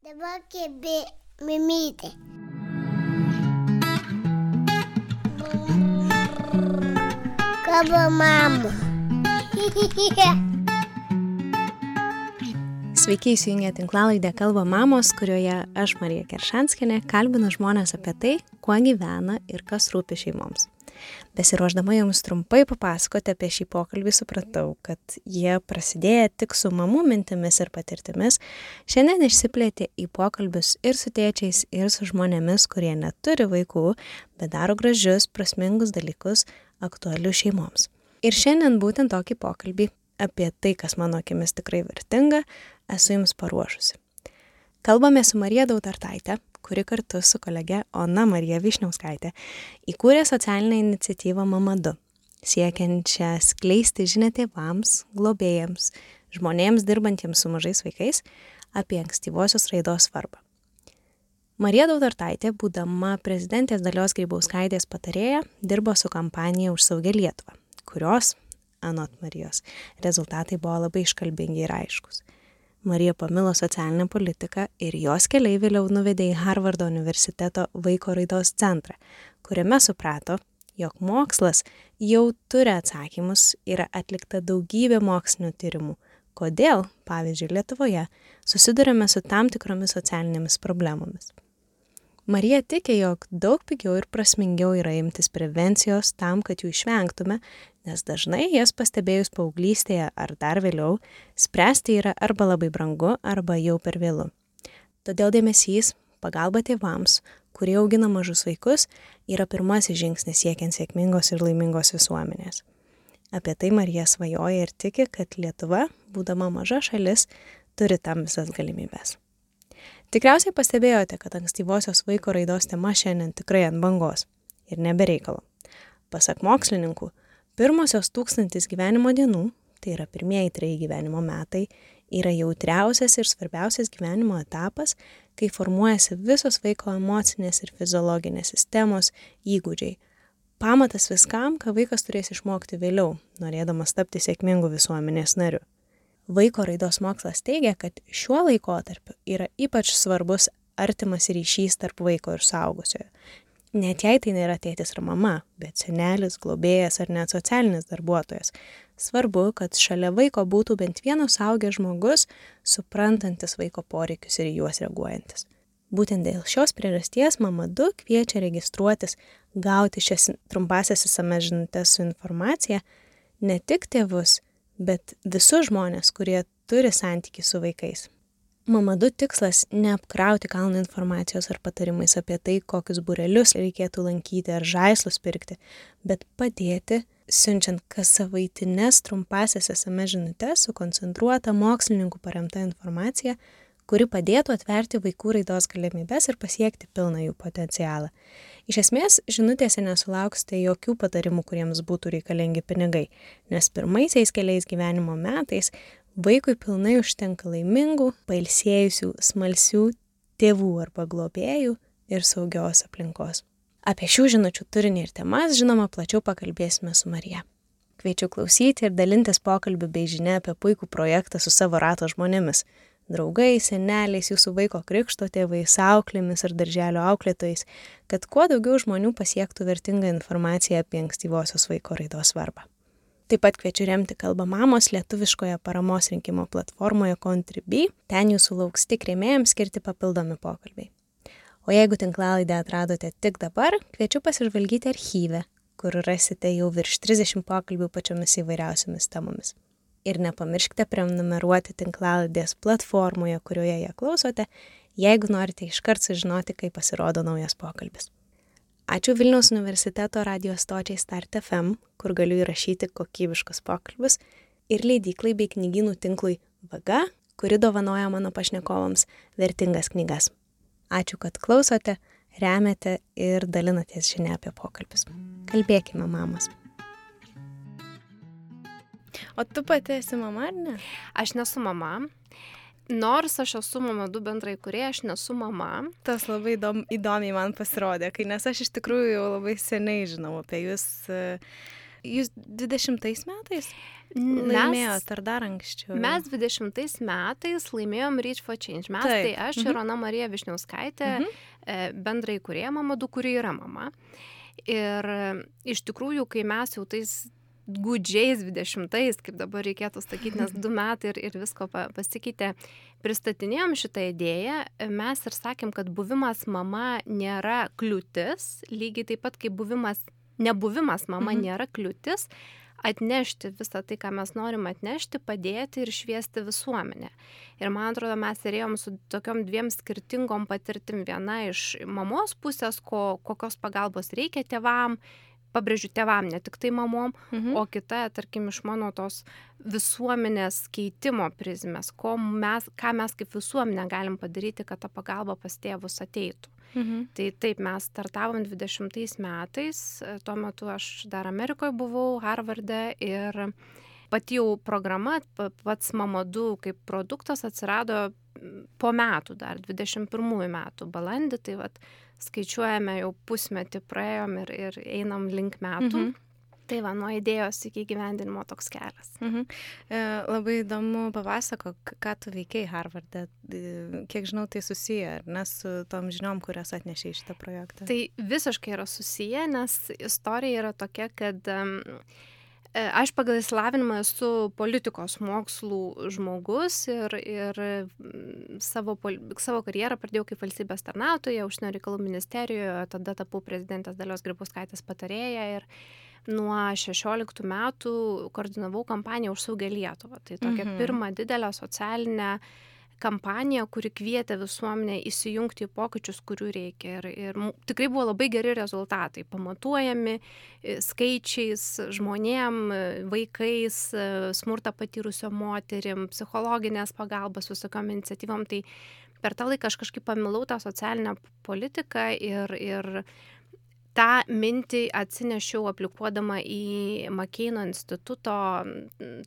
Dabar kėbė mimytė. Kaba mama. Sveiki įsijungę tinklalaidę Kalba mamos, kurioje aš, Marija Keršanskinė, kalbinu žmonės apie tai, kuo gyvena ir kas rūpi šeimoms. Besiruoždama jums trumpai papasakoti apie šį pokalbį, supratau, kad jie prasidėję tik su mamų mintimis ir patirtimis, šiandien išsiplėtė į pokalbius ir su tėčiais, ir su žmonėmis, kurie neturi vaikų, bet daro gražius, prasmingus dalykus aktualius šeimoms. Ir šiandien būtent tokį pokalbį apie tai, kas mano akimis tikrai vertinga, esu jums paruošusi. Kalbame su Marija Dautartaitė, kuri kartu su kolege Ona Marija Višniauskaitė įkūrė socialinę iniciatyvą Mama 2, siekiančią skleisti žinę tėvams, globėjams, žmonėms dirbantiems su mažais vaikais apie ankstyvosios raidos svarbą. Marija Dautartaitė, būdama prezidentės dalios Grybauskaitės patarėja, dirbo su kampanija už saugę Lietuvą, kurios, anot Marijos, rezultatai buvo labai iškalbingi ir aiškus. Marija pamilo socialinę politiką ir jos keliai vėliau nuvedė į Harvardo universiteto vaiko raidos centrą, kuriame suprato, jog mokslas jau turi atsakymus, yra atlikta daugybė mokslinių tyrimų, kodėl, pavyzdžiui, Lietuvoje susidurime su tam tikromis socialinėmis problemomis. Marija tiki, jog daug pigiau ir prasmingiau yra imtis prevencijos tam, kad jų išvengtume, nes dažnai jas pastebėjus paauglystėje ar dar vėliau, spręsti yra arba labai brangu, arba jau per vėlu. Todėl dėmesys, pagalba tėvams, kurie augina mažus vaikus, yra pirmasis žingsnis siekiant sėkmingos ir laimingos visuomenės. Apie tai Marija svajoja ir tiki, kad Lietuva, būdama maža šalis, turi tam visas galimybės. Tikriausiai pastebėjote, kad ankstyvosios vaiko raidos tema šiandien tikrai ant bangos ir nebereikalo. Pasak mokslininkų, Pirmosios tūkstantis gyvenimo dienų, tai yra pirmieji treji gyvenimo metai, yra jautriausias ir svarbiausias gyvenimo etapas, kai formuojasi visos vaiko emocinės ir fiziologinės sistemos įgūdžiai. Pamatas viskam, ką vaikas turės išmokti vėliau, norėdamas tapti sėkmingu visuomenės nariu. Vaiko raidos mokslas teigia, kad šiuo laikotarpiu yra ypač svarbus artimas ryšys tarp vaiko ir saugusiojo, net jei tai nėra tėtis ar mama, bet senelis, globėjas ar net socialinis darbuotojas. Svarbu, kad šalia vaiko būtų bent vienas augęs žmogus, suprantantis vaiko poreikius ir juos reaguojantis. Būtent dėl šios priežasties mama 2 kviečia registruotis, gauti šias trumpasias įsames žinutės su informacija ne tik tėvus, bet visus žmonės, kurie turi santyki su vaikais. Mama 2 tikslas - neapkrauti kalną informacijos ar patarimais apie tai, kokius burelius reikėtų lankyti ar žaislus pirkti, bet padėti, siunčiant kas savaitinės trumpasias SMS žinutės sukoncentruota mokslininkų paremta informacija, kuri padėtų atverti vaikų raidos galimybės ir pasiekti pilną jų potencialą. Iš esmės, žinutėse nesulauksite jokių patarimų, kuriems būtų reikalingi pinigai, nes pirmaisiais keliais gyvenimo metais Vaikui pilnai užtenka laimingų, pailsėjusių, smalsių tėvų arba globėjų ir saugios aplinkos. Apie šių žinučių turinį ir temas, žinoma, plačiau pakalbėsime su Marija. Kviečiu klausyti ir dalintis pokalbių bei žinia apie puikų projektą su savo rato žmonėmis - draugais, seneliais, jūsų vaiko krikšto tėvais, auklėmis ir darželio auklėtojais, kad kuo daugiau žmonių pasiektų vertingą informaciją apie ankstyvosios vaiko raidos svarbą. Taip pat kviečiu remti kalbą mamos lietuviškoje paramos rinkimo platformoje Contribui. Ten jūsų lauks tik rėmėjams skirti papildomi pokalbiai. O jeigu tinklalaidę atradote tik dabar, kviečiu pasižvalgyti archyvę, kur rasite jau virš 30 pokalbių pačiomis įvairiausiamis temomis. Ir nepamirškite prenumeruoti tinklalaidės platformoje, kurioje ją klausote, jeigu norite iškart sužinoti, kai pasirodo naujas pokalbis. Ačiū Vilniaus universiteto radio stočiai Start FM, kur galiu įrašyti kokybiškus pokalbius, ir leidyklai bei knygynų tinklui Vaga, kuri dovanoja mano pašnekovams vertingas knygas. Ačiū, kad klausote, remiate ir dalinatės žinia apie pokalbius. Kalbėkime, mamos. O tu pati esi mama ar ne? Aš nesu mama nors aš esu mama du bendrai kurie, aš nesu mama. Tas labai įdom, įdomiai man pasirodė, kai nes aš iš tikrųjų jau labai seniai žinau apie jūs. Jūs 20 metais Mes, laimėjot ar dar anksčiau? mes 20 metais laimėjom Reach for Change. Mes, tai Taip, aš mhm. ir Ona Marija Višniauskaitė, Mhm. e, bendrai kurie Mamadų, kuri yra mama. Ir e, iš tikrųjų, kai mes jau tais gudžiais 20-ais, kaip dabar reikėtų sakyti, nes du metai ir, ir visko pa- pasikeitė, pristatinėjom šitą idėją, mes ir sakėm, kad buvimas mama nėra kliūtis, lygiai taip pat kaip buvimas, nebuvimas mama Mhm. nėra kliūtis, atnešti visą tai, ką mes norim atnešti, padėti ir šviesti visuomenę. Ir man atrodo, mes ėjom su tokiom dviem skirtingom patirtim. Viena iš mamos pusės, ko, kokios pagalbos reikia tėvam, pabrėžiu tėvam, ne tik tai mamom, Mhm. o kita, tarkim, iš mano tos visuomenės keitimo prizmės, mes, ką mes kaip visuomenė galim padaryti, kad ta pagalba pas tėvus ateitų. Mhm. Tai taip, mes startavom 20 metais, tuo metu aš dar Amerikoje buvau, Harvarde ir pati jau programa, pa- pats Mamadu kaip produktas atsirado m, po metų, dar 21 metų balandį, tai vad skaičiuojame jau pusmetį praėjom ir, ir einam link metų. Mhm. Tai va, nuo idėjos iki gyvendinimo toks kelias. Mhm. E, labai įdomu papasako, ką tu veikiai Harvarde. E, Kiek žinau, tai susiję, ar ne, su tom žiniom, kurias atnešė į šitą projektą. Tai visiškai yra susiję, nes istorija yra tokia, kad em, e, aš pagal įsilavinimą esu politikos mokslų žmogus ir, ir mm, savo, savo karjerą pradėjau kaip valstybės tarnautoja, užsienio reikalų ministerijoje, tada tapau prezidentės dalios Gripauskaitės patarėja ir nuo 16 metų koordinavau kampaniją už saugę Lietuvą. Tai tokia Mhm. pirma didelė socialinė kampanija, kuri kvietė visuomenę įsijungti į pokyčius, kurių reikia. Ir, ir tikrai buvo labai geri rezultatai, pamatuojami e, skaičiais, žmonėm, e, vaikais, e, smurtą patyrusio moterim, psichologinės pagalbos visokiom iniciatyvom. Tai per tą laiką aš kažkaip pamilau tą socialinę politiką ir, ir tą mintį atsinešiau aplikuodama į Makeino instituto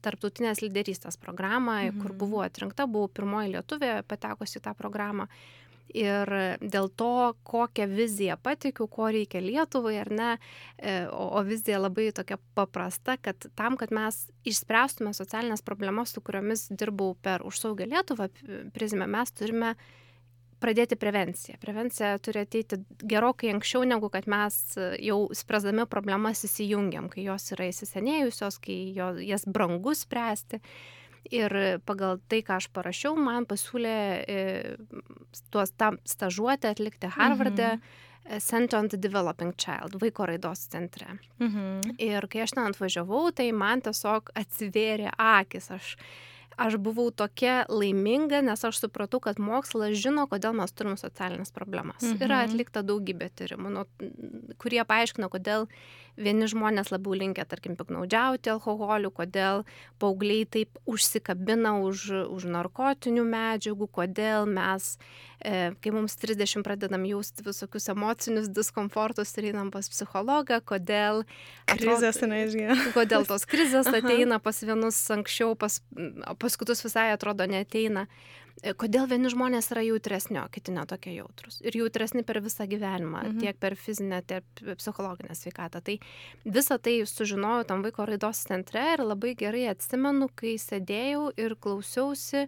tarptautinės lyderystės programą, mhm. kur buvau atrinkta, buvau pirmoji lietuvė patekusi į tą programą. Ir dėl to, kokią viziją patikiu, ko reikia Lietuvai ar ne, e, o, o vizija labai tokia paprasta, kad tam, kad mes išspręstume socialinės problemas, su kuriomis dirbau per užsaugę Lietuvą prizmę, mes turime pradėti prevenciją. Prevencija turi ateiti gerokai anksčiau, negu kad mes e, jau spręsdami problemas įsijungiam, kai jos yra įsisenėjusios, kai jo, jas brangu spręsti. Ir pagal tai, ką aš parašiau, man pasiūlė e, tuos tą stažuotę atlikti Harvarde. Mhm. e, Center on the Developing Child, vaiko raidos centre. Mhm. Ir kai aš ten atvažiavau, tai man tiesiog atsivėrė akis. Aš, aš buvau tokia laiminga, nes aš supratau, kad mokslas žino, kodėl mes turim socialinės problemas. Mhm. Yra atlikta daugybė tyrimų, nu, kurie paaiškina, kodėl vieni žmonės labiau linkia, tarkim, piknaudžiauti alkoholiu, kodėl paaugliai taip užsikabina už, už narkotinių medžiagų, kodėl mes, kai mums 30 pradedam jausti visokius emocinius diskomfortus ir einam pas psichologą, kodėl Krizės neišgyvena. kodėl tos krizės ateina pas vienus anksčiau, pas, pas kitus visai atrodo neteina. E, Kodėl vieni žmonės yra jautresni, o kiti netokie jautrus. Ir jautresni per visą gyvenimą, Mhm. tiek per fizinę, tiek psichologinę sveikatą. Tai visą tai sužinojau tam vaiko raidos centre ir labai gerai atsimenu, kai sėdėjau ir klausiausi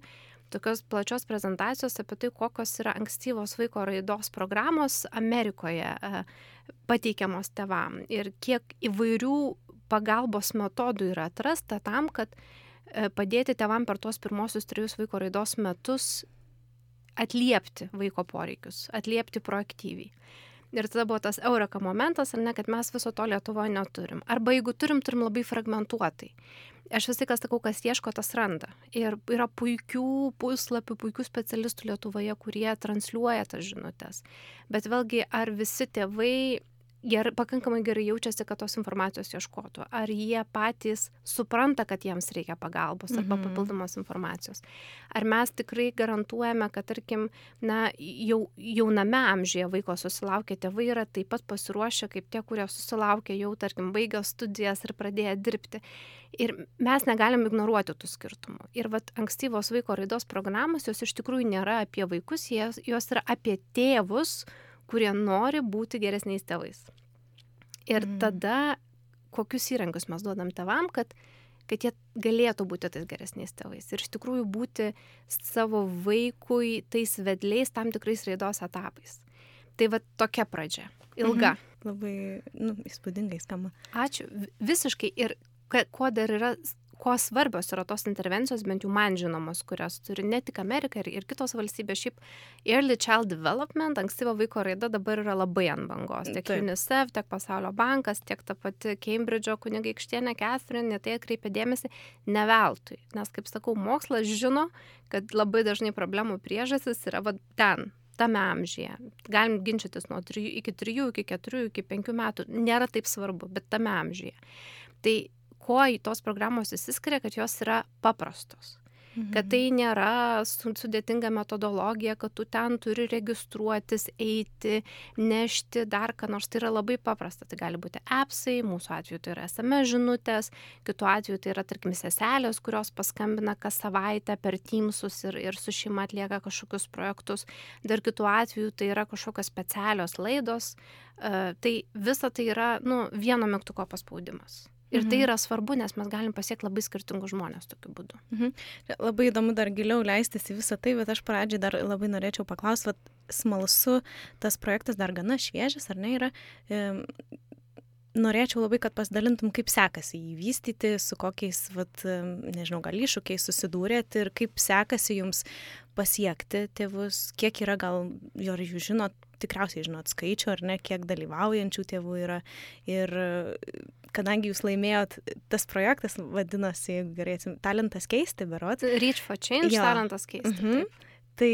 tokios plačios prezentacijos apie tai, kokios yra ankstyvos vaiko raidos programos Amerikoje e, pateikiamos tevam ir kiek įvairių pagalbos metodų yra atrasta tam, kad e, padėti tevam per tuos pirmosius trejus vaiko raidos metus atliepti vaiko poreikius, atliepti proaktyviai. Ir tada buvo tas eureka momentas, ar ne, kad mes viso to Lietuvoje neturim. Arba jeigu turim, turim labai fragmentuotai. Aš vis tik sakau, kas ieško, tas randa. Ir yra puikių puslapių, puikių specialistų Lietuvoje, kurie transliuoja tas žinutės. Bet vėlgi, ar visi tėvai ger, pakankamai gerai jaučiasi, kad tos informacijos ieškotų. Ar jie patys supranta, kad jiems reikia pagalbos arba Mhm. papildomos informacijos. Ar mes tikrai garantuojame, kad, tarkim, na, jau jauname amžiuje vaiko susilaukę tėvai yra taip pat pasiruošę kaip tie, kurie susilaukia jau, tarkim, baigę studijas ir pradėję dirbti. Ir mes negalim ignoruoti tų skirtumų. Ir vat ankstyvos vaiko raidos programos, jos iš tikrųjų nėra apie vaikus, jos, jos yra apie tėvus, kurie nori būti geresniais tėvais. Ir Mhm. tada, kokius įrankius mes duodam tevam, kad, kad jie galėtų būti tais geresniais tėvais ir iš tikrųjų būti savo vaikui tais vedliais tam tikrais raidos etapais. Tai va tokia pradžia. Ilga. Mhm. Labai nu, įspūdingai skamba. Ačiū. Visiškai. Ir kuo dar yra kuo svarbios yra tos intervencijos, bent jau man žinomos, kurios turi ne tik Amerika ir, ir kitos valstybės. Šiaip Early Child Development, ankstyvo vaiko raida dabar yra labai ant bangos. Tiek Taip. UNICEF, tiek Pasaulio bankas, tiek ta pati Cambridge'o kunigaikštienė Catherine, tai atkreipia dėmesį ne veltui. Nes, kaip sakau, mokslas žino, kad labai dažnai problemų priežastis yra va ten, tame amžiuje. Galim ginčytis nuo 3 iki 3, iki 4, iki 5 metų. Nėra taip svarbu, bet tame amžiuje. Tai kuo tos programos įsiskiria, kad jos yra paprastos. Mhm. Kad tai nėra sudėtinga metodologija, kad tu ten turi registruotis, eiti, nešti dar ką nors. Tai yra labai paprasta. Tai gali būti appsai, mūsų atveju tai yra SMS žinutės, kitu atveju tai yra, tarkim, seselės, kurios paskambina kas savaitę per Teamsus ir, ir su šeima atlieka kažkokius projektus. Dar kitu atveju tai yra kažkokios specialios laidos. Uh, tai visa tai yra, nu, vieno mygtuko paspaudimas. Ir tai mhm. tai yra svarbu, nes mes galim pasiekti labai skirtingus žmonės tokiu būdu. Mhm. Labai įdomu dar giliau leistis į visą tai, bet aš pradžiai dar labai norėčiau paklausti, smalsu, tas projektas dar gana šviežias, ar ne, yra. E, norėčiau labai, kad pasidalintum, kaip sekasi jį vystyti, su kokiais, vat, nežinau, gal iššūkiais susidūrėt ir kaip sekasi jums pasiekti tėvus, kiek yra gal, ar jūs žinot, tikriausiai žinot skaičių, ar ne, kiek dalyvaujančių tėvų yra. Ir kadangi jūs laimėjot, tas projektas vadinosi, gerai atsimenu, talentas keisti, berot. Reach for Change, jo. talentas keisti. Mhm. Taip. Tai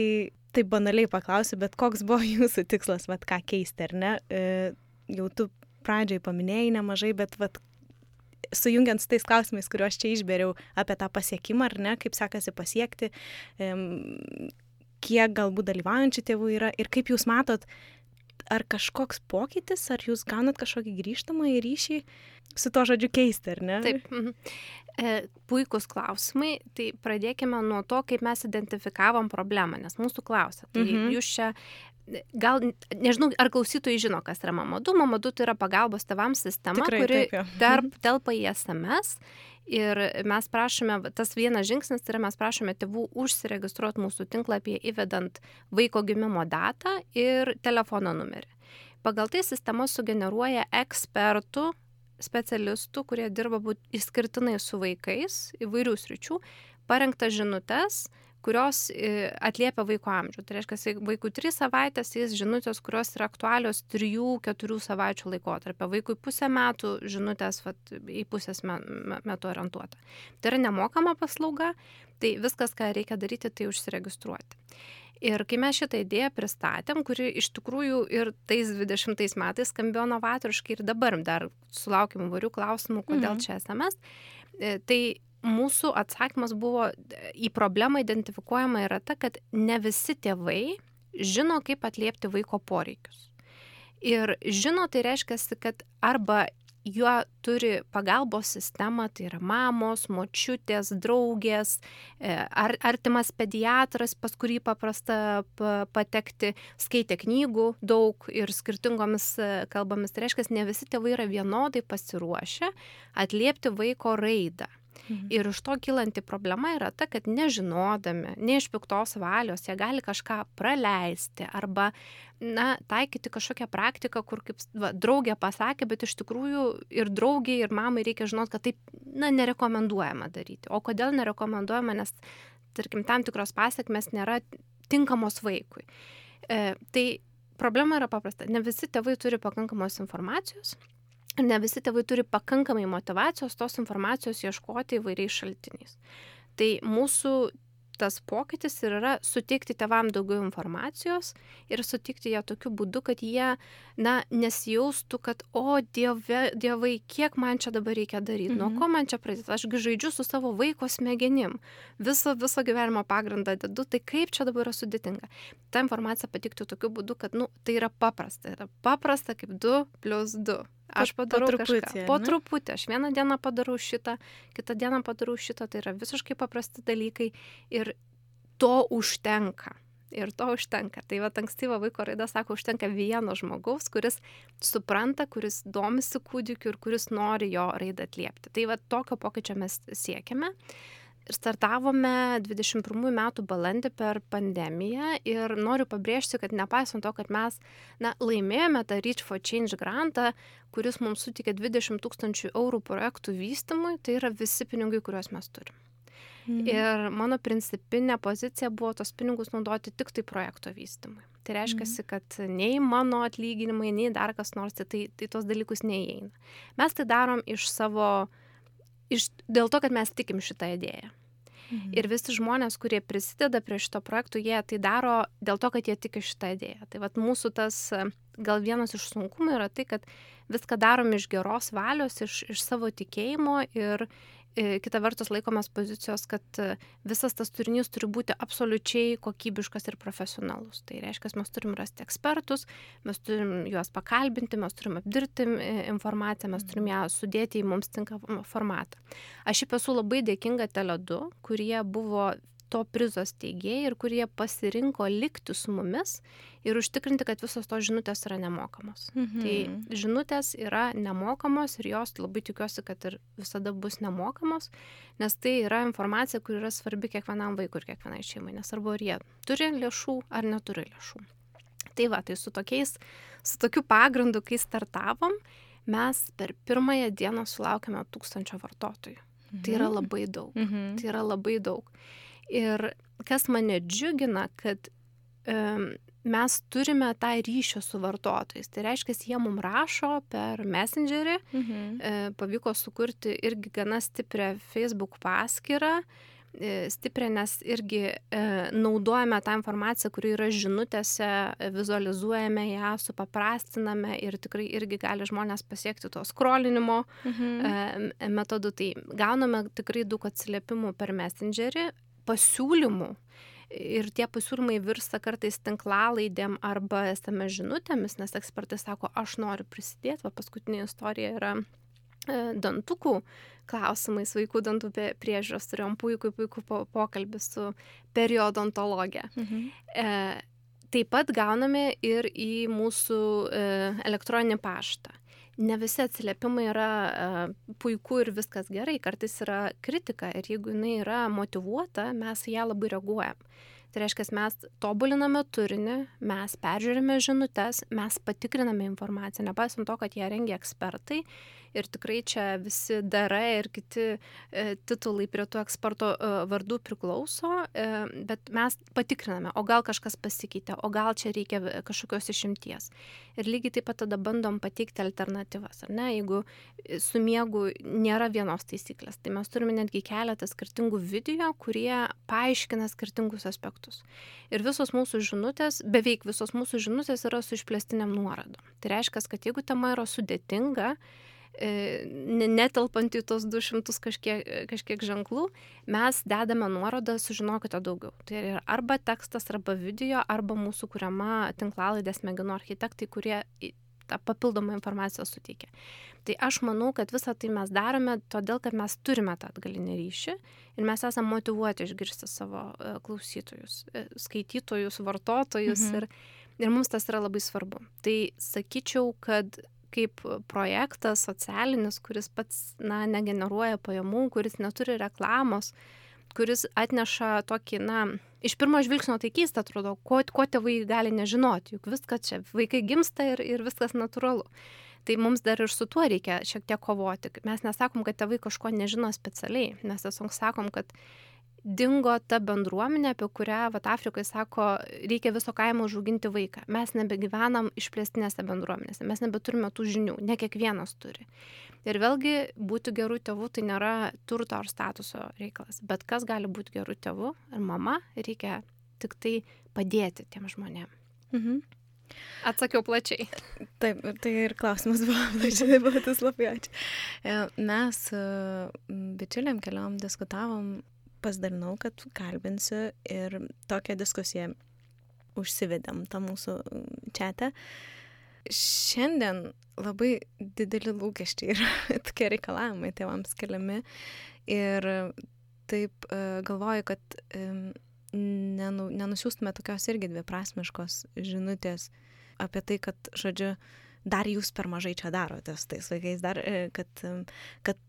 taip banaliai paklausiu, bet koks buvo jūsų tikslas, vad ką keisti, ar ne? E, jau tu pradžiai paminėjai nemažai, bet vad sujungiant su tais klausimais, kuriuos čia išberiau apie tą pasiekimą, ar ne, kaip sekasi pasiekti, kiek galbūt dalyvaujančių tėvų yra ir kaip jūs matot, ar kažkoks pokytis, ar jūs gaunat kažkokį grįžtamą į ryšį su to žodžiu keisti, ar ne? Taip. Mhm. E, puikus klausimai. Tai pradėkime nuo to, kaip mes identifikavom problemą, nes mūsų klausia. Tai mhm. jūs čia gal, nežinau, ar klausytojai žino, kas yra Mamadu. Mamadu tai yra pagalbos tevams sistema, Tikrai, kuri taip, tarp, mhm. telpa į SMS Ir mes prašome, tas vienas žingsnis tai yra mes prašome tėvų užsiregistruoti mūsų tinklapyje įvedant vaiko gimimo datą ir telefono numerį. Pagal tai sistema sugeneruoja ekspertų, specialistų, kurie dirba būt įskirtinai su vaikais įvairių sričių, parengtas žinutes, kurios e, atliepia vaiko amžių. Tai reiškia, vaikui 3 savaitės jis žinutės, kurios yra aktualios 3-4 savaičių laikotarpio. Vaikui pusę metų žinutės vat, į pusės metų orientuota. Tai yra nemokama paslauga, tai viskas, ką reikia daryti, tai užsiregistruoti. Ir kai mes šitą idėją pristatėm, kuri iš tikrųjų ir tais 20 metais skambėjo novatoriškai ir dabar dar sulaukim įvairių klausimų, kodėl mhm. čia SMS, e, tai mūsų atsakymas buvo į problemą identifikuojama yra ta, kad ne visi tėvai žino, kaip atliepti vaiko poreikius. Ir žino, tai reiškia, kad arba juo turi pagalbos sistemą, tai yra mamos, močiutės, draugės, e, ar artimas pediatras, pas kurį paprasta patekti, skaitė knygų daug ir skirtingomis e, kalbomis. Tai reiškia, ne visi tėvai yra vienodai pasiruošę atliepti vaiko raidą. Mhm. Ir iš to kilanti problema yra ta, kad nežinodami, ne iš piktos valios, jie gali kažką praleisti arba, na, taikyti kažkokią praktiką, kur, kaip va, draugė pasakė, bet iš tikrųjų ir draugiai, ir mamai reikia žinoti, kad taip, na, nerekomenduojama daryti. O kodėl nerekomenduojama, nes, tarkim, tam tikros pasiekmes nėra tinkamos vaikui. E, tai problema yra paprasta. Ne visi tėvai turi pakankamos informacijos ne visi tėvai turi pakankamai motivacijos tos informacijos ieškoti įvairiais šaltiniais. Tai mūsų tas pokytis ir yra suteikti tevam daugiau informacijos ir suteikti ją tokiu būdu, kad jie, na, nesijaustų, kad, o dieve, dievai, kiek man čia dabar reikia daryti, mhm. nuo ko man čia pradėti, ašgi žaidžiu su savo vaiko smegenim, viso, viso gyvenimo pagrindą dedu, tai kaip čia dabar yra sudėtinga. Ta informacija patiktų tokiu būdu, kad, nu, tai yra paprasta, yra paprasta kaip 2 plus 2. Aš padarau po truputį, kažką. Po truputį. Aš vieną dieną padarau šitą, kitą dieną padarau šitą. Tai yra visiškai paprasti dalykai ir to užtenka. ir to užtenka. Tai va, ankstyvo vaiko raida sako, užtenka vieno žmogaus, kuris supranta, kuris domisi kūdikiu ir kuris nori jo raidą atliepti. Tai va, tokio pokyčio mes siekiame. Ir startavome 21 metų balandį per pandemiją ir noriu pabrėžti, kad nepaisant to, kad mes na, laimėjome tą Reach for Change grantą, kuris mums sutikė 20 tūkstančių eurų projektų vystymui, tai yra visi pinigai, kuriuos mes turime. Mhm. Ir mano principinė pozicija buvo tos pinigus naudoti tik tai projekto vystymui. Tai reiškia, mhm. kad nei mano atlyginimai, nei dar kas nors, tai, tai tos dalykus neįeina. Mes tai darom iš savo, iš, dėl to, kad mes tikim šitą idėją. Mhm. Ir visi žmonės, kurie prisideda prie šito projekto, jie tai daro dėl to, kad jie tiki šitą idėją. Tai vad mūsų tas, gal vienas iš sunkumų yra tai, kad viską darom iš geros valios, iš, iš savo tikėjimo ir, kita vertus laikomės pozicijos, kad e, visas tas turinys turi būti absoliučiai kokybiškas ir profesionalus. Tai reiškia, mes turim rasti ekspertus, mes turim juos pakalbinti, mes turim apdirti e, informaciją, mes turim ją sudėti į mums tinkamą formatą. Aš šiaip esu labai dėkinga Teledu, kurie buvo to prizo steigėjai ir kurie pasirinko likti su mumis ir užtikrinti, kad visos tos žinutės yra nemokamos. Mhm. Tai žinutės yra nemokamos ir jos labai tikiuosi, kad ir visada bus nemokamos, nes tai yra informacija, kur yra svarbi kiekvienam vaikui ir kiekvienai šeimai, nesvarbu, ar jie turi lėšų ar neturi lėšų. Tai va, tai su tokiais, su tokiu pagrindu, kai startavom, mes per pirmąją dieną sulaukėme tūkstančio vartotojų. Mhm. Tai yra mhm. labai daug. Mhm. Tai yra labai daug. Ir kas mane džiugina, kad um, mes turime tą ryšį su vartotojais. Tai reiškia, jie mums rašo per Messengerį, mhm. e, pavyko sukurti irgi gana stiprią Facebook paskyrą, e, stiprią, nes irgi e, naudojame tą informaciją, kuri yra žinutėse, vizualizuojame ją, supaprastiname ir tikrai irgi gali žmonės pasiekti to skrolinimo mhm. e, metodų. Tai gauname tikrai daug atsiliepimų per Messengerį pasiūlymų ir tie pasiūlymai virsta kartais tinklalaidėm arba SMS žinutėmis, nes ekspertai sako, aš noriu prisidėti, va paskutinė istorija yra e, dantukų klausimais, vaikų dantų priežiūros, turėjom puikų, puikų pokalbį su periodontologija. Mhm. E, taip pat gauname ir į mūsų e, elektroninį paštą ne visi atsiliepimai yra uh, puiku ir viskas gerai, kartais yra kritika ir jeigu jinai yra motivuota, mes ją labai reaguojam. Tai reiškia, mes tobuliname turinį, mes peržiūrime žinutės, mes patikriname informaciją, nepaisant to, kad ją rengia ekspertai. Ir tikrai čia visi dara ir kiti e, titulai prie tų eksperto e, vardų priklauso, e, bet mes patikriname, o gal kažkas pasikeitė, o gal čia reikia kažkokios išimties. Ir lygiai taip pat tada bandom pateikti alternatyvas. Ar ne, jeigu su miegu nėra vienos taisyklės, tai mes turime netgi keletą skirtingų video, kurie paaiškina skirtingus aspektus. Ir visos mūsų žinutės, beveik visos mūsų žinutės yra su išplėstiniam nuorodom. Tai reiškia, kad jeigu tema yra sudėtinga, netelpant į tos 200 kažkiek, kažkiek ženklų, mes dedame nuorodą, sužinokite daugiau. Tai yra arba tekstas, arba video, arba mūsų kuriama tinklalaidės smegenų architektai, kurie tą papildomą informaciją suteikia. Tai aš manau, kad visą tai mes darome todėl, kad mes turime tą atgalinį ryšį ir mes esame motivuoti išgirsti savo e, klausytojus, e, skaitytojus, vartotojus mhm. ir, ir mums tas yra labai svarbu. Tai sakyčiau, kad kaip projektas socialinis, kuris pats, na, negeneruoja pajamų, kuris neturi reklamos, kuris atneša tokį, na, iš pirmo žvilgsnio tai keista atrodo, ko, ko tėvai gali nežinoti, juk viskas čia, vaikai gimsta ir, ir viskas natūralu. Tai mums dar ir su tuo reikia šiek tiek kovoti. Mes nesakom, kad tėvai kažko nežino specialiai, mes tiesiog sakom, kad dingo ta bendruomenė, apie kurią vat, Afrikai sako, reikia viso kaimo užauginti vaiką. Mes nebegyvenam išplėstinėse bendruomenėse, mes nebeturime tų žinių, ne kiekvienas turi. Ir vėlgi, būti gerų tėvų tai nėra turto ar statuso reikalas, bet kas gali būti gerų tėvų ir mama, reikia tik tai padėti tiem žmonėm. Mhm. Atsakiau plačiai. Taip, tai ir klausimas buvo plačiai, buvo tas labai ačiū. E, mes e, bičiuliam keliom diskutavom, pasidalinau, kad kalbinsiu ir tokią diskusiją užsivedėm tą mūsų čia. Šiandien labai dideli lūkesčiai ir tokie reikalavimai tėvams keliami. Ir taip e, galvoju, kad nenu, nenusiųstume tokios irgi dviprasmiškos žinutės apie tai, kad, žodžiu, dar jūs per mažai čia darote su tais vaikais, dar, e, kad, kad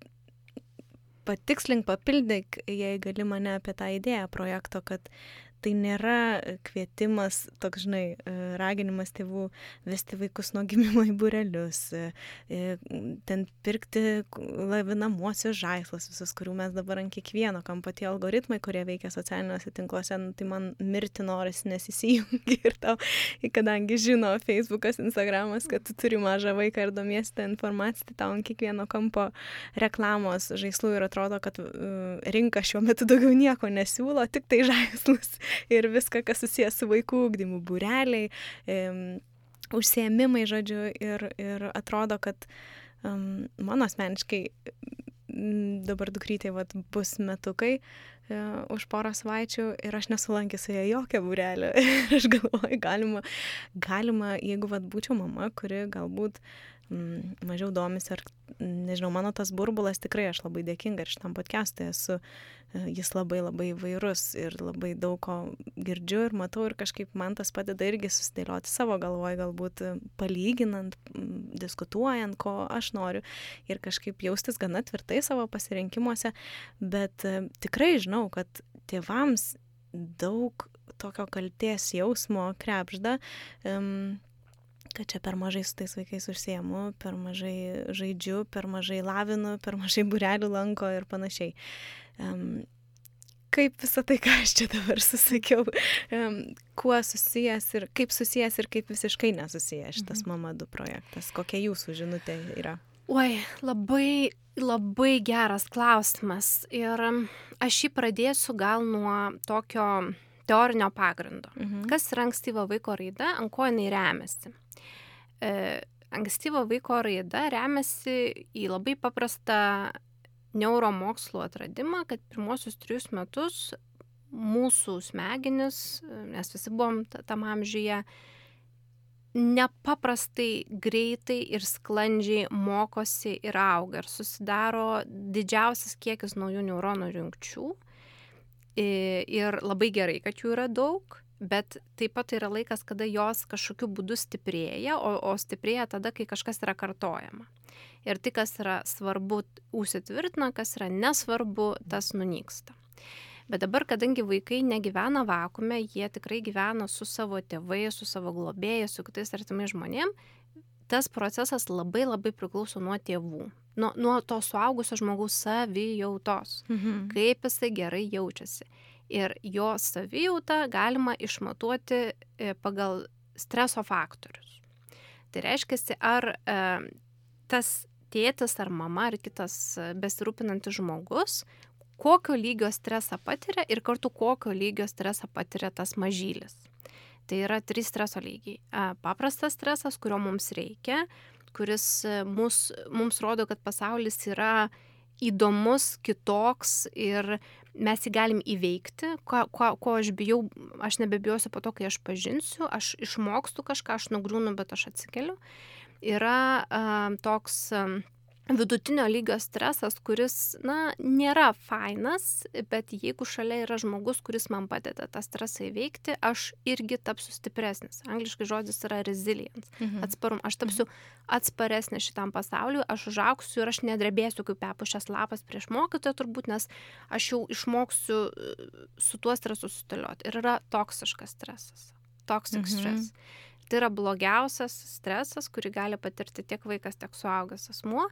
patikslink, papildyk, jei gali mane apie tą idėją projekto, kad tai nėra kvietimas, toks, žinai, e, raginimas tėvų vesti vaikus nuo gimimo į burelius, e, e, ten pirkti lavinamuosius žaislus, visus, kurių mes dabar ant kiekvieno kampo tie algoritmai, kurie veikia socialiniuose tinkluose, nu, tai man mirti norisi nesisijungi ir tau, kadangi žino Facebookas, Instagramas, kad tu turi mažą vaiką ir domiesi tą informaciją, tai tau ant kiekvieno kampo reklamos žaislų ir atrodo, kad rinka šiuo metu daugiau nieko nesiūlo, tik tai žaislus ir viską, kas susijęs su vaikų ūkdymu, būreliai, um, užsiemimai, žodžiu, ir, ir atrodo, kad um, mano asmeniškai dabar dukrytė vat, bus metukai uh, už porą savaičių ir aš nesulankysiu ją jokią būrelę. ir aš galvoju, galima, galima, jeigu vat, būčiau mama, kuri galbūt Mm, mažiau domisi, ar, nežinau, mano tas burbulas tikrai aš labai dėkinga ir šitam podcast'ui esu, e, jis labai labai vairus ir labai daug ko girdžiu ir matau ir kažkaip man tas padeda irgi susidėlioti savo galvoj, galbūt e, palyginant, diskutuojant, ko aš noriu ir kažkaip jaustis gana tvirtai savo pasirinkimuose, bet e, tikrai žinau, kad tėvams daug tokio kalties jausmo krepžda. Um, kad čia per mažai su tais vaikais užsiemu, per mažai žaidžiu, per mažai lavinu, per mažai burelių lanko ir panašiai. Um, kaip visą tai, ką aš čia dabar susakiau, um, kuo susijęs ir kaip susijęs ir kaip visiškai nesusijęs šitas mhm. Mama 2 projektas, kokia jūsų žinutė yra? Oi, labai, labai geras klausimas. Ir aš jį pradėsiu gal nuo tokio teorinio pagrindo. Mhm. Kas yra ankstyva vaiko raida, ant ko jinai remiasi? E, ankstyva vaiko raida remiasi į labai paprastą neuromokslų atradimą, kad pirmosius trijus metus mūsų smegenis, nes visi buvom tam amžiuje, nepaprastai greitai ir sklandžiai mokosi ir auga ir susidaro didžiausias kiekis naujų neuronų jungčių. Ir labai gerai, kad jų yra daug bet taip pat yra laikas, kada jos kažkokiu būdu stiprėja, o, o stiprėja tada, kai kažkas yra kartojama. Ir tai, kas yra svarbu, užsitvirtina, kas yra nesvarbu, tas nunyksta. Bet dabar, kadangi vaikai negyvena vakume, jie tikrai gyvena su savo tėvais, su savo globėjais, su kitais artimais žmonėm, tas procesas labai labai priklauso nuo tėvų, nuo, nuo to suaugusio žmogaus savijautos, mhm. kaip jisai gerai jaučiasi ir jo savijautą galima išmatuoti e, pagal streso faktorius. Tai reiškia, ar e, tas tėtis ar mama ar kitas besirūpinantis žmogus, kokio lygio stresą patiria ir kartu kokio lygio stresą patiria tas mažylis. Tai yra trys streso lygiai. Paprastas stresas, kurio mums reikia, kuris mus, mums rodo, kad pasaulis yra įdomus, kitoks ir mes jį galim įveikti, ko, ko, ko aš bijau, aš nebebijosiu po to, kai aš pažinsiu, aš išmokstu kažką, aš nugrūnu, bet aš atsikeliu. Yra uh, toks uh, vidutinio lygio stresas, kuris, na, nėra fainas, bet jeigu šalia yra žmogus, kuris man padeda tą stresą įveikti, aš irgi tapsiu stipresnis. Angliškai žodis yra resilience, mhm. atsparum. Aš tapsiu atsparesnė šitam pasauliu, aš užauksiu ir aš nedrebėsiu kaip pepušęs lapas prieš mokytoją turbūt, nes aš jau išmoksiu e, su tuo stresu sutalioti. Ir yra toksiškas stresas. Toxic mhm. stress tai yra blogiausias stresas, kurį gali patirti tiek vaikas, tiek suaugęs asmuo.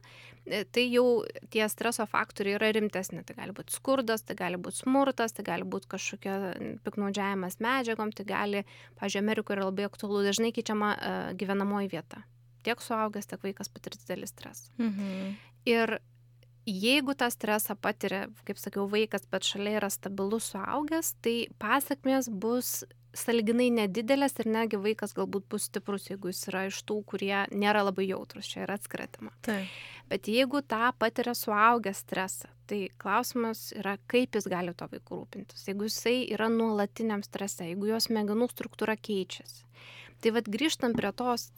E, tai jau tie streso faktoriai yra rimtesni. Tai gali būti skurdas, tai gali būti smurtas, tai gali būti kažkokia piknaudžiavimas medžiagom, tai gali, pažiūrėjau, Amerikoje yra labai aktualu, dažnai keičiama uh, gyvenamoji vieta. Tiek suaugęs, tiek vaikas patiria didelį stresą. Mhm. Ir jeigu tą stresą patiria, kaip sakiau, vaikas, bet šalia yra stabilus suaugęs, tai pasiekmės bus saliginai nedidelės ir netgi vaikas galbūt bus stiprus, jeigu jis yra iš tų, kurie nėra labai jautrus, čia yra atskretama. Taip. Bet jeigu tą patiria suaugęs stresą, tai klausimas yra, kaip jis gali to vaikų rūpintis. Jeigu jisai yra nuolatiniam strese, jeigu jos smegenų struktūra keičiasi. Tai vad grįžtant prie tos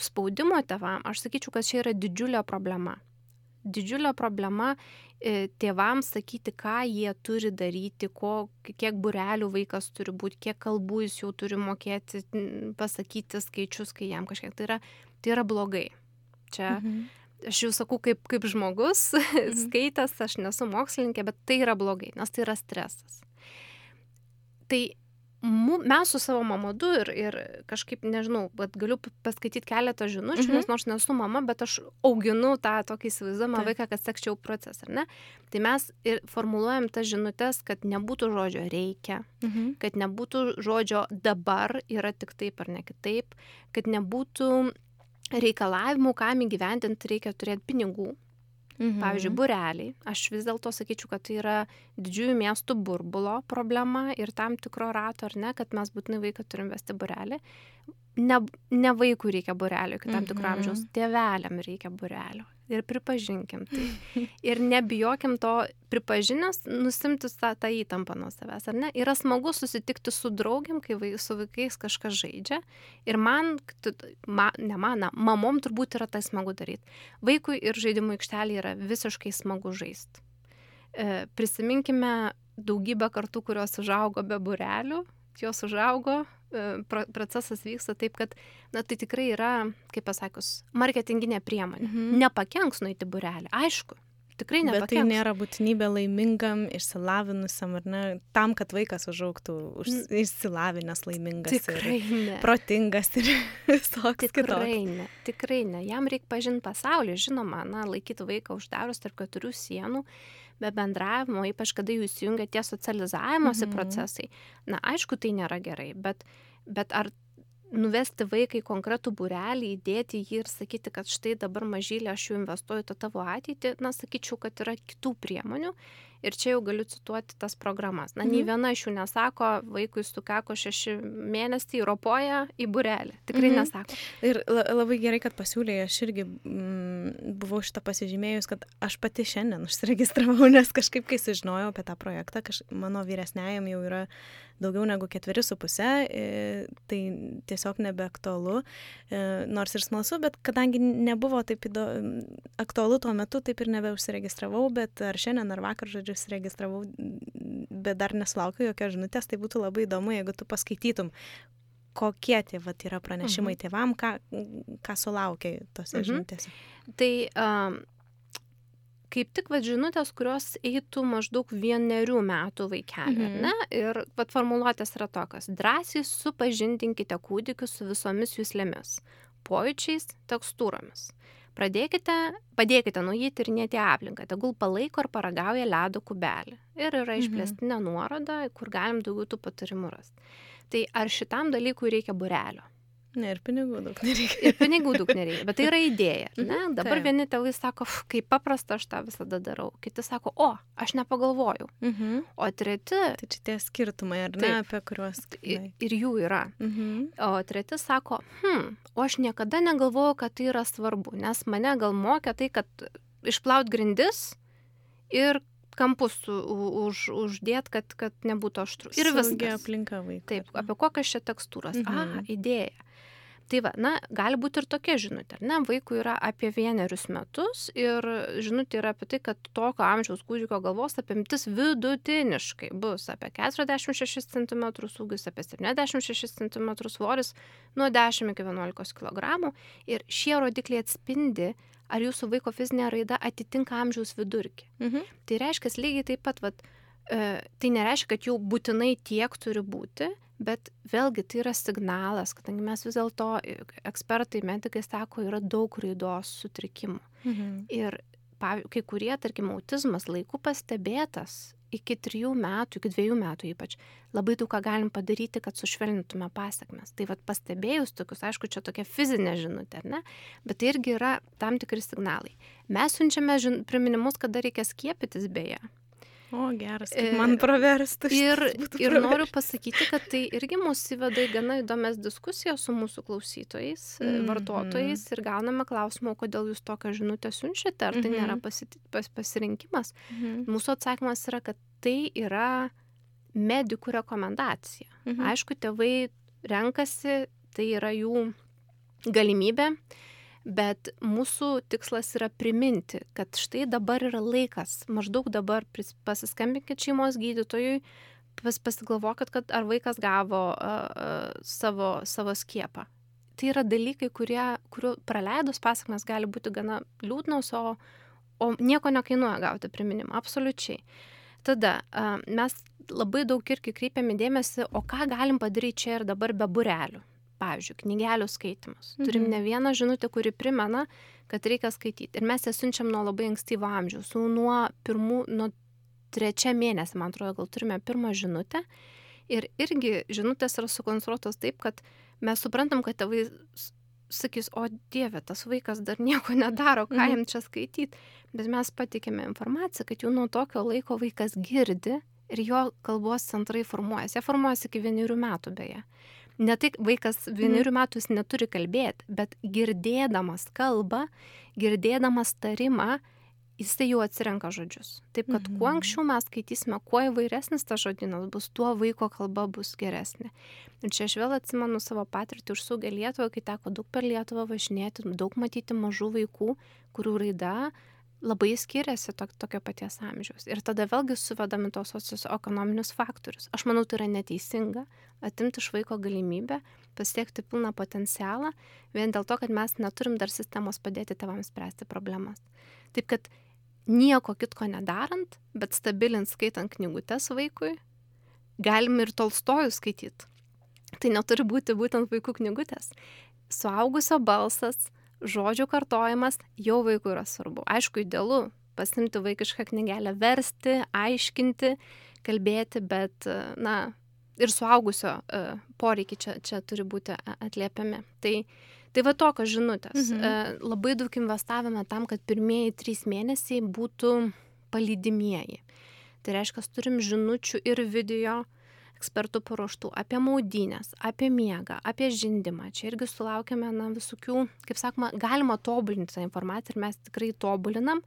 spaudimo tevam, aš sakyčiau, kad čia yra didžiulė problema. Didžiulė problema e, tėvams sakyti, ką jie turi daryti, ko, kiek burelių vaikas turi būti, kiek kalbų jis jau turi mokėti pasakyti skaičius, kai jam kažkiek. Tai yra, tai yra blogai. Čia mhm. aš jau sakau kaip, kaip žmogus, mhm. skaitęs, aš nesu mokslininkė, bet tai yra blogai, nes tai yra stresas. Tai mes su savo mamadu ir, ir kažkaip, nežinau, bet galiu paskaityti keletą žinučių, mhm. nes nors nesu mama, bet aš auginu tą tokį įsivaizduojamą vaiką, kad sekčiau procesą, ar ne? Tai mes ir formuluojam tas žinutės, kad nebūtų žodžio reikia, mhm. kad nebūtų žodžio dabar yra tik taip ar ne kitaip, kad nebūtų reikalavimų, kam įgyvendinti reikia turėti pinigų, Mhm. Pavyzdžiui, bureliai. Aš vis dėlto sakyčiau, kad tai yra didžiųjų miestų burbulo problema ir tam tikro rato, ar ne, kad mes būtinai vaiką turim vesti burelį. Ne, ne vaikų reikia burelio iki tam tikro mhm. amžiaus, tėveliam reikia burelio ir pripažinkim tai. Ir nebijokim to pripažinęs, nusimti tą, tą įtampą nuo savęs, ar ne? Yra smagu susitikti su draugiam, kai vai, su vaikais kažkas žaidžia. Ir man, ma, ne man, mamom turbūt yra tai smagu daryti. Vaikui ir žaidimų aikštelė yra visiškai smagu žaisti. E, prisiminkime daugybę kartų, kurios užaugo be burelių, jos užaugo E, procesas vyksta taip, kad na, tai tikrai yra, kaip pasakius, marketinginė priemonė. Mhm. Nepakenks nueiti burelį, aišku. Tikrai nepakenks. Bet tai nėra būtinybė laimingam, išsilavinusiam, ar ne, tam, kad vaikas užauktų už, išsilavinęs, laimingas, tikrai ir ne. protingas ir visoks tikrai kitoks. ne, tikrai ne. Jam reikia pažinti pasaulį, žinoma, na, laikyti vaiką uždarus tarp keturių sienų be bendravimo, ypač kada jūs jungia tie socializavimosi mhm. procesai. Na, aišku, tai nėra gerai, bet, bet ar nuvesti vaiką į konkretų būrelį, įdėti jį ir sakyti, kad štai dabar mažylė aš jau investuoju tą tavo ateitį, na, sakyčiau, kad yra kitų priemonių Ir čia jau galiu cituoti tas programas. Na, nei mhm. viena iš jų nesako, vaikui sukako šeši mėnesiai, ropoja į burelį. Tikrai mhm. nesako. Ir labai gerai, kad pasiūlė, aš irgi mm, buvau šitą pasižymėjus, kad aš pati šiandien užsiregistravau, nes kažkaip, kai sužinojau apie tą projektą, kaž, mano vyresnėjam jau yra daugiau negu ketveri su pusė, tai tiesiog nebeaktualu, e, nors ir smalsu, bet kadangi nebuvo taip įdo, aktualu tuo metu, taip ir nebeužsiregistravau, bet ar šiandien, ar vakar, žodžiu, užsiregistravau, bet dar nesulaukiu jokios žinutės, tai būtų labai įdomu, jeigu tu paskaitytum, kokie tie vat, yra pranešimai mhm. tėvam, ką, ką sulaukia tose mhm. žinutėse. Tai um, kaip tik vat, žinutės, kurios eitų maždaug vienerių metų vaikelį, mhm. ne? Ir vat, formuluotės yra tokios. Drąsiai supažindinkite kūdikius su visomis jūslėmis, pojūčiais, tekstūromis. Pradėkite, padėkite jį tyrinėti aplinką, tegul palaiko ar paragauja ledo kubelį. Ir yra mhm. išplėstinė nuoroda, kur galim daugiau tų patarimų rasti. Tai ar šitam dalykui reikia burelio? Ne, ir pinigų daug nereikia. Ir pinigų daug nereikia, bet tai yra idėja. Ne? Mhm, Dabar vieni tėvai sako, kaip paprasta aš tą visada darau. Kiti sako, o, aš nepagalvojau. Mhm. O treti. Tai čia tie skirtumai, ar ne, taip, apie kuriuos. Ir, ir jų yra. Mhm. O treti sako, hm, o aš niekada negalvojau, kad tai yra svarbu, nes mane gal mokė tai, kad išplaut grindis ir kampus už, uždėt, kad, kad nebūtų aštru. Ir viskas. aplinka vaikai. Taip, apie kokias čia tekstūras. Mhm. Aha, idėja. Tai va, na, gali būti ir tokia žinutė, ne, vaikui yra apie vienerius metus ir žinutė yra apie tai, kad tokio amžiaus kūdikio galvos apimtis vidutiniškai bus apie 46 cm ūgis, apie 76 cm svoris, nuo 10 iki 11 kg ir šie rodikliai atspindi ar jūsų vaiko fizinė raida atitinka amžiaus vidurkį. Mhm. Tai reiškia, lygiai taip pat, vat, e, tai nereiškia, kad jau būtinai tiek turi būti, bet vėlgi tai yra signalas, kadangi mes vis dėlto, e, ekspertai, medikai sako, yra daug raidos sutrikimų. Mhm. Ir pavyzdžiui, kai kurie, tarkim, autizmas laiku pastebėtas iki trijų metų, iki dviejų metų ypač, labai daug ką galim padaryti, kad sušvelnintume pasiekmes. Tai vad pastebėjus tokius, aišku, čia tokia fizinė žinutė, ne? Bet tai irgi yra tam tikri signalai. Mes siunčiame žin... priminimus, kada reikia skiepytis beje. O, geras, man praverstų. Ir, ir noriu pasakyti, kad tai irgi mūsų įveda į gana įdomias diskusijas su mūsų klausytojais, mm vartotojais ir gauname klausimą, kodėl jūs tokią žinutę siunčiate, ar tai mm -hmm. nėra pasi, pas, pasirinkimas. Mm -hmm. Mūsų atsakymas yra, kad tai yra medikų rekomendacija. Mm -hmm. Aišku, tėvai renkasi, tai yra jų galimybė bet mūsų tikslas yra priminti, kad štai dabar yra laikas, maždaug dabar pasiskambinkit šeimos gydytojui, pas, pasigalvokit, kad ar vaikas gavo uh, uh, savo, savo skiepą. Tai yra dalykai, kurie, kurių praleidus pasakmes gali būti gana liūdnos, o, o nieko nekainuoja gauti priminimą, absoliučiai. Tada uh, mes labai daug irgi kreipiame dėmesį, o ką galim padaryti čia ir dabar be burelių pavyzdžiui, knygelių skaitimas. Turim mhm. ne vieną žinutę, kuri primena, kad reikia skaityti. Ir mes ją siunčiam nuo labai ankstyvo amžiaus. Nuo pirmų, nuo trečia mėnesį, man atrodo, gal turime pirmą žinutę. Ir irgi žinutės yra sukonstruotos taip, kad mes suprantam, kad tėvai sakys, o Dieve, tas vaikas dar nieko nedaro, ką mhm. jam čia skaityti. Bet mes patikėme informaciją, kad jau nuo tokio laiko vaikas girdi ir jo kalbos centrai formuojasi. Jie formuojasi iki vienerių metų beje ne tai vaikas vienerių mhm. metų jis neturi kalbėti, bet girdėdamas kalbą, girdėdamas tarimą, jisai jau atsirenka žodžius. Taip, kad kuo mhm. anksčiau mes skaitysime, kuo įvairesnis tas žodynas bus, tuo vaiko kalba bus geresnė. Ir čia aš vėl atsimenu savo patirtį už saugę Lietuvą, kai teko daug per Lietuvą važinėti, daug matyti mažų vaikų, kurių raida labai skiriasi to, tokio paties amžiaus. Ir tada vėlgi suvedami tos socioekonominius faktorius. Aš manau, tai yra neteisinga atimti iš vaiko galimybę pasiekti pilną potencialą vien dėl to, kad mes neturim dar sistemos padėti tėvams spręsti problemas. Taip kad nieko kitko nedarant, bet stabilint skaitant knygutes vaikui, galim ir tolstojų skaityti. Tai neturi būti būtent vaikų knygutės. Suaugusio balsas, žodžių kartojimas jau vaikui yra svarbu. Aišku, idealu pasimti vaikišką knygelę, versti, aiškinti, kalbėti, bet, na, ir suaugusio uh, poreikiai čia, čia turi būti atliepiami. Tai, tai va tokios žinutės. Mhm. Uh, labai daug investavome tam, kad pirmieji trys mėnesiai būtų palydimieji. Tai reiškia, turim žinučių ir video, ekspertų paruoštų apie maudynės, apie miegą, apie žindimą. Čia irgi sulaukėme na, visokių, kaip sakoma, galima tobulinti tą informaciją ir mes tikrai tobulinam,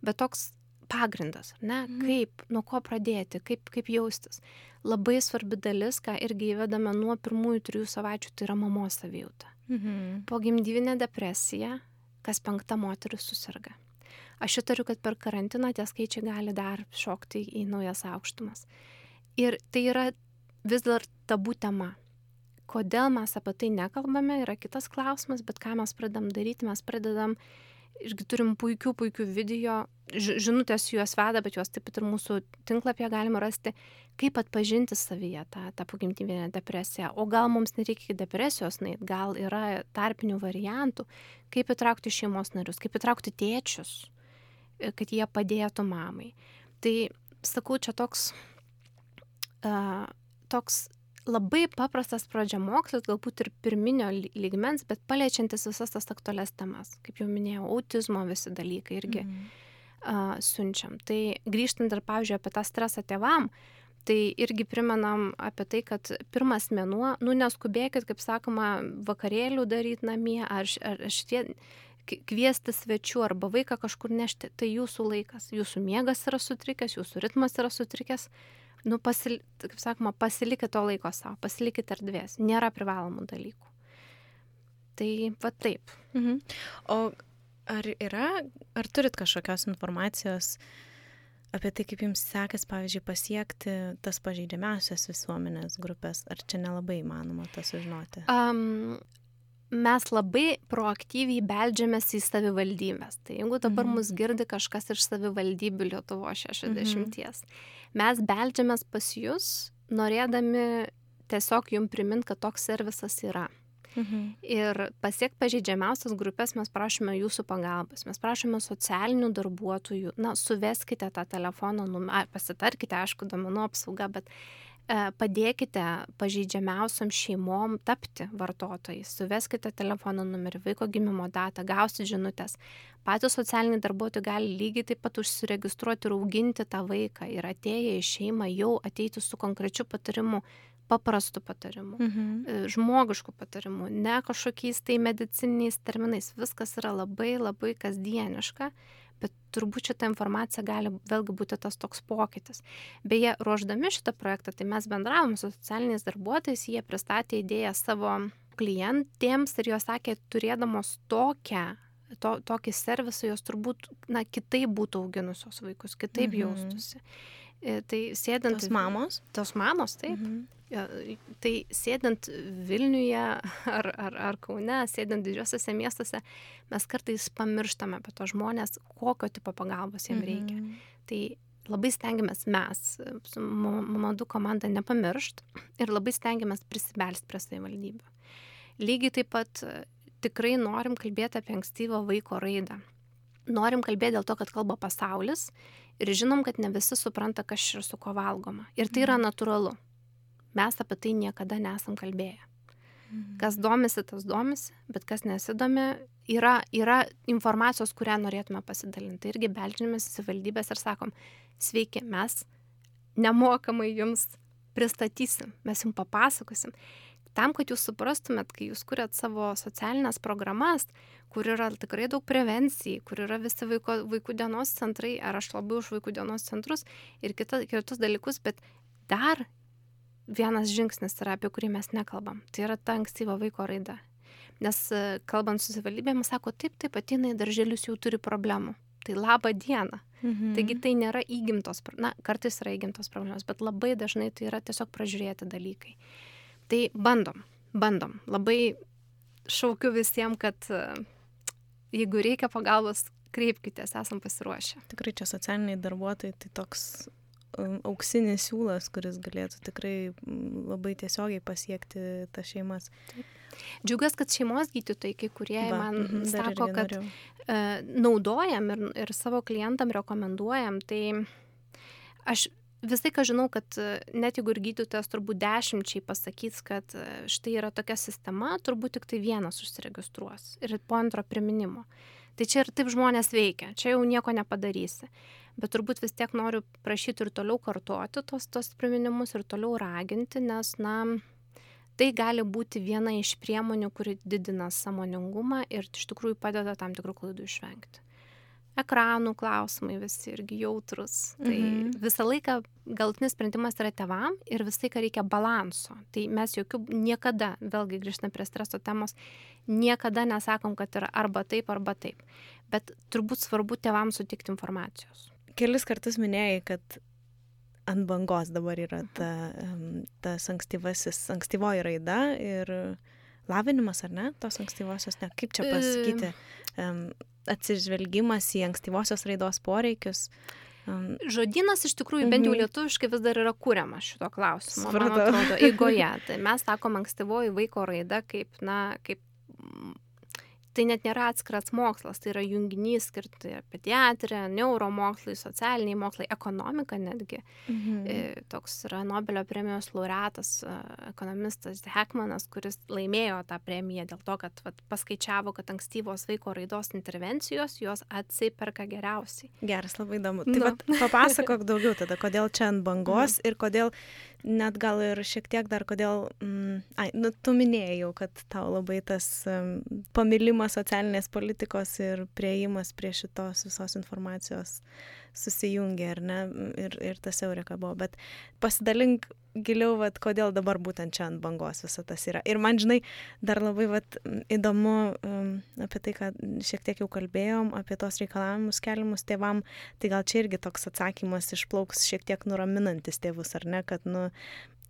bet toks pagrindas, ne, mhm. kaip, nuo ko pradėti, kaip, kaip jaustis. Labai svarbi dalis, ką irgi įvedame nuo pirmųjų trijų savaičių, tai yra mamos savijauta. Mhm. Po gimdyvinė depresija, kas penkta moteris susirga. Aš įtariu, kad per karantiną tie skaičiai gali dar šokti į naujas aukštumas. Ir tai yra vis dar tabų tema. Kodėl mes apie tai nekalbame, yra kitas klausimas, bet ką mes pradedam daryti, mes pradedam, irgi turim puikių, puikių video, žinutės juos veda, bet juos taip pat ir mūsų tinklapyje galima rasti, kaip atpažinti savyje tą, tą pogimdyvinę depresiją. O gal mums nereikia depresijos, nait, gal yra tarpinių variantų, kaip įtraukti šeimos narius, kaip įtraukti tėčius, kad jie padėtų mamai. Tai sakau, čia toks uh, toks labai paprastas pradžiamokslis, galbūt ir pirminio lygmens, bet paliečiantis visas tas aktualias temas. Kaip jau minėjau, autizmo visi dalykai irgi mm. uh, siunčiam. Tai grįžtant ir, pavyzdžiui, apie tą stresą tėvam, tai irgi primenam apie tai, kad pirmas mėnuo, nu neskubėkit, kaip sakoma, vakarėlių daryti namie, ar, ar šitie kviesti svečių arba vaiką kažkur nešti, tai jūsų laikas, jūsų miegas yra sutrikęs, jūsų ritmas yra sutrikęs, nu, pasil, kaip sakoma, pasilikit to laiko savo, pasilikit erdvės, nėra privalomų dalykų. Tai va taip. Mhm. O ar yra, ar turit kažkokios informacijos apie tai, kaip jums sekas, pavyzdžiui, pasiekti tas pažeidžiamiausias visuomenės grupės, ar čia nelabai įmanoma to sužinoti? Um, mes labai proaktyviai beldžiamės į savivaldybės. Tai jeigu dabar mhm. mus girdi kažkas iš savivaldybių Lietuvo 60, mhm. mes beldžiamės pas jūs, norėdami tiesiog jum primint, kad toks servisas yra. Mhm. Ir pasiekti pažeidžiamiausias grupės mes prašome jūsų pagalbos, mes prašome socialinių darbuotojų, na, suveskite tą telefono numerį, pasitarkite, aišku, domenų apsauga, bet E, padėkite pažeidžiamiausiam šeimom tapti vartotojais. Suveskite telefono numerį, vaiko gimimo datą, gausit žinutės. Patys socialiniai darbuotojai gali lygiai taip pat užsiregistruoti ir auginti tą vaiką ir atėję į šeimą jau ateiti su konkrečiu patarimu, paprastu patarimu, mhm. E, žmogišku patarimu, ne kažkokiais tai medicininiais terminais. Viskas yra labai labai kasdieniška bet turbūt šita informacija gali vėlgi būti tas toks pokytis. Beje, ruoždami šitą projektą, tai mes bendravom su socialiniais darbuotojais, jie pristatė idėją savo klientėms ir jos sakė, turėdamos tokią, to, tokį servisą, jos turbūt, na, kitaip būtų auginusios vaikus, kitaip mhm. jaustųsi. E, tai sėdint. Tos mamos? Tos mamos, taip. Mhm. Tai sėdint Vilniuje ar, ar, ar Kaune, sėdint didžiosiuose miestuose, mes kartais pamirštame apie tos žmonės, kokio tipo pagalbos jiems reikia. Mhm. Tai labai stengiamės mes, su Mamadu komanda, nepamiršt ir labai stengiamės prisibelsti prie savivaldybių. Lygiai taip pat tikrai norim kalbėti apie ankstyvą vaiko raidą. Norim kalbėti dėl to, kad kalba pasaulis ir žinom, kad ne visi supranta, kas čia su ko valgoma. Ir tai yra mhm. natūralu. Mes apie tai niekada nesam kalbėję. Mhm. Kas domisi, tas domisi, bet kas nesidomi, yra, yra informacijos, kurią norėtume pasidalinti. Tai irgi beldžiamės į valdybės ir sakom, sveiki, mes nemokamai jums pristatysim, mes jums papasakosim. Tam, kad jūs suprastumėt, kai jūs kuriat savo socialinės programas, kur yra tikrai daug prevencijai, kur yra visi vaiko, vaikų dienos centrai, ar aš labai už vaikų dienos centrus ir kita, kitus dalykus, bet dar vienas žingsnis yra, apie kurį mes nekalbam. Tai yra ta ankstyva vaiko raida. Nes e, kalbant su savivaldybėmis, sako, taip, taip, ateina į darželius, jau turi problemų. Tai laba diena. Mhm. Taigi tai nėra įgimtos, na, kartais yra įgimtos problemos, bet labai dažnai tai yra tiesiog pražiūrėti dalykai. Tai bandom, bandom. Labai šaukiu visiems, kad e, jeigu reikia pagalbos, kreipkitės, esam pasiruošę. Tikrai čia socialiniai darbuotojai, tai toks auksinis siūlas, kuris galėtų tikrai labai tiesiogiai pasiekti tas šeimas. Džiugas, kad šeimos gydytojai, kai kurie Va, man mm, sako, kad uh, naudojam ir, ir savo klientam rekomenduojam, tai aš visai ką žinau, kad e, net jeigu ir gydytojas turbūt dešimčiai pasakys, kad e, štai yra tokia sistema, turbūt tik tai vienas užsiregistruos ir po antro priminimo. Tai čia ir taip žmonės veikia, čia jau nieko nepadarysi. Bet turbūt vis tiek noriu prašyti ir toliau kartuoti tos, tos priminimus ir toliau raginti, nes, na, tai gali būti viena iš priemonių, kuri didina samoningumą ir iš tikrųjų padeda tam tikrų klaidų išvengti. Ekranų klausimai visi irgi jautrus. Tai mhm. visą laiką galtinis sprendimas yra tevam ir visai, ką reikia balanso. Tai mes jokių niekada, vėlgi grįžtame prie streso temos, niekada nesakom, kad yra arba taip, arba taip. Bet turbūt svarbu tevam sutikti informacijos. Kelis kartus minėjai, kad ant bangos dabar yra ta, tas ankstyvasis, ankstyvoji raida ir lavinimas, ar ne, tos ankstyvosios, ne, kaip čia pasakyti, atsižvelgimas į ankstyvosios raidos poreikius. Žodynas iš tikrųjų, bent jau mhm. lietuviškai vis dar yra kūriamas šito klausimo, atrodo, eigoje. Tai mes sakom ankstyvoji vaiko raida kaip, na, kaip tai net nėra atskiras mokslas, tai yra junginys skirti pediatrė, neuromokslai, socialiniai mokslai, ekonomika netgi. Mhm. E, toks yra Nobelio premijos laureatas, e, ekonomistas Hekmanas, kuris laimėjo tą premiją dėl to, kad vat, paskaičiavo, kad ankstyvos vaiko raidos intervencijos jos atsiperka geriausiai. Geras, labai įdomu. Tai nu. vat, papasakok daugiau tada, kodėl čia ant bangos mhm. ir kodėl net gal ir šiek tiek dar kodėl, mm, ai, nu, tu minėjai, kad tau labai tas um, pamilimas socialinės politikos ir prieimas prie šitos visos informacijos susijungė, ar ne, ir, ir tas eureka buvo, bet pasidalink giliau, vat, kodėl dabar būtent čia ant bangos visą tas yra. Ir man, žinai, dar labai vat, įdomu um, apie tai, kad šiek tiek jau kalbėjom, apie tos reikalavimus keliamus tėvam, tai gal čia irgi toks atsakymas išplauks šiek tiek nuraminantis tėvus, ar ne, kad, nu,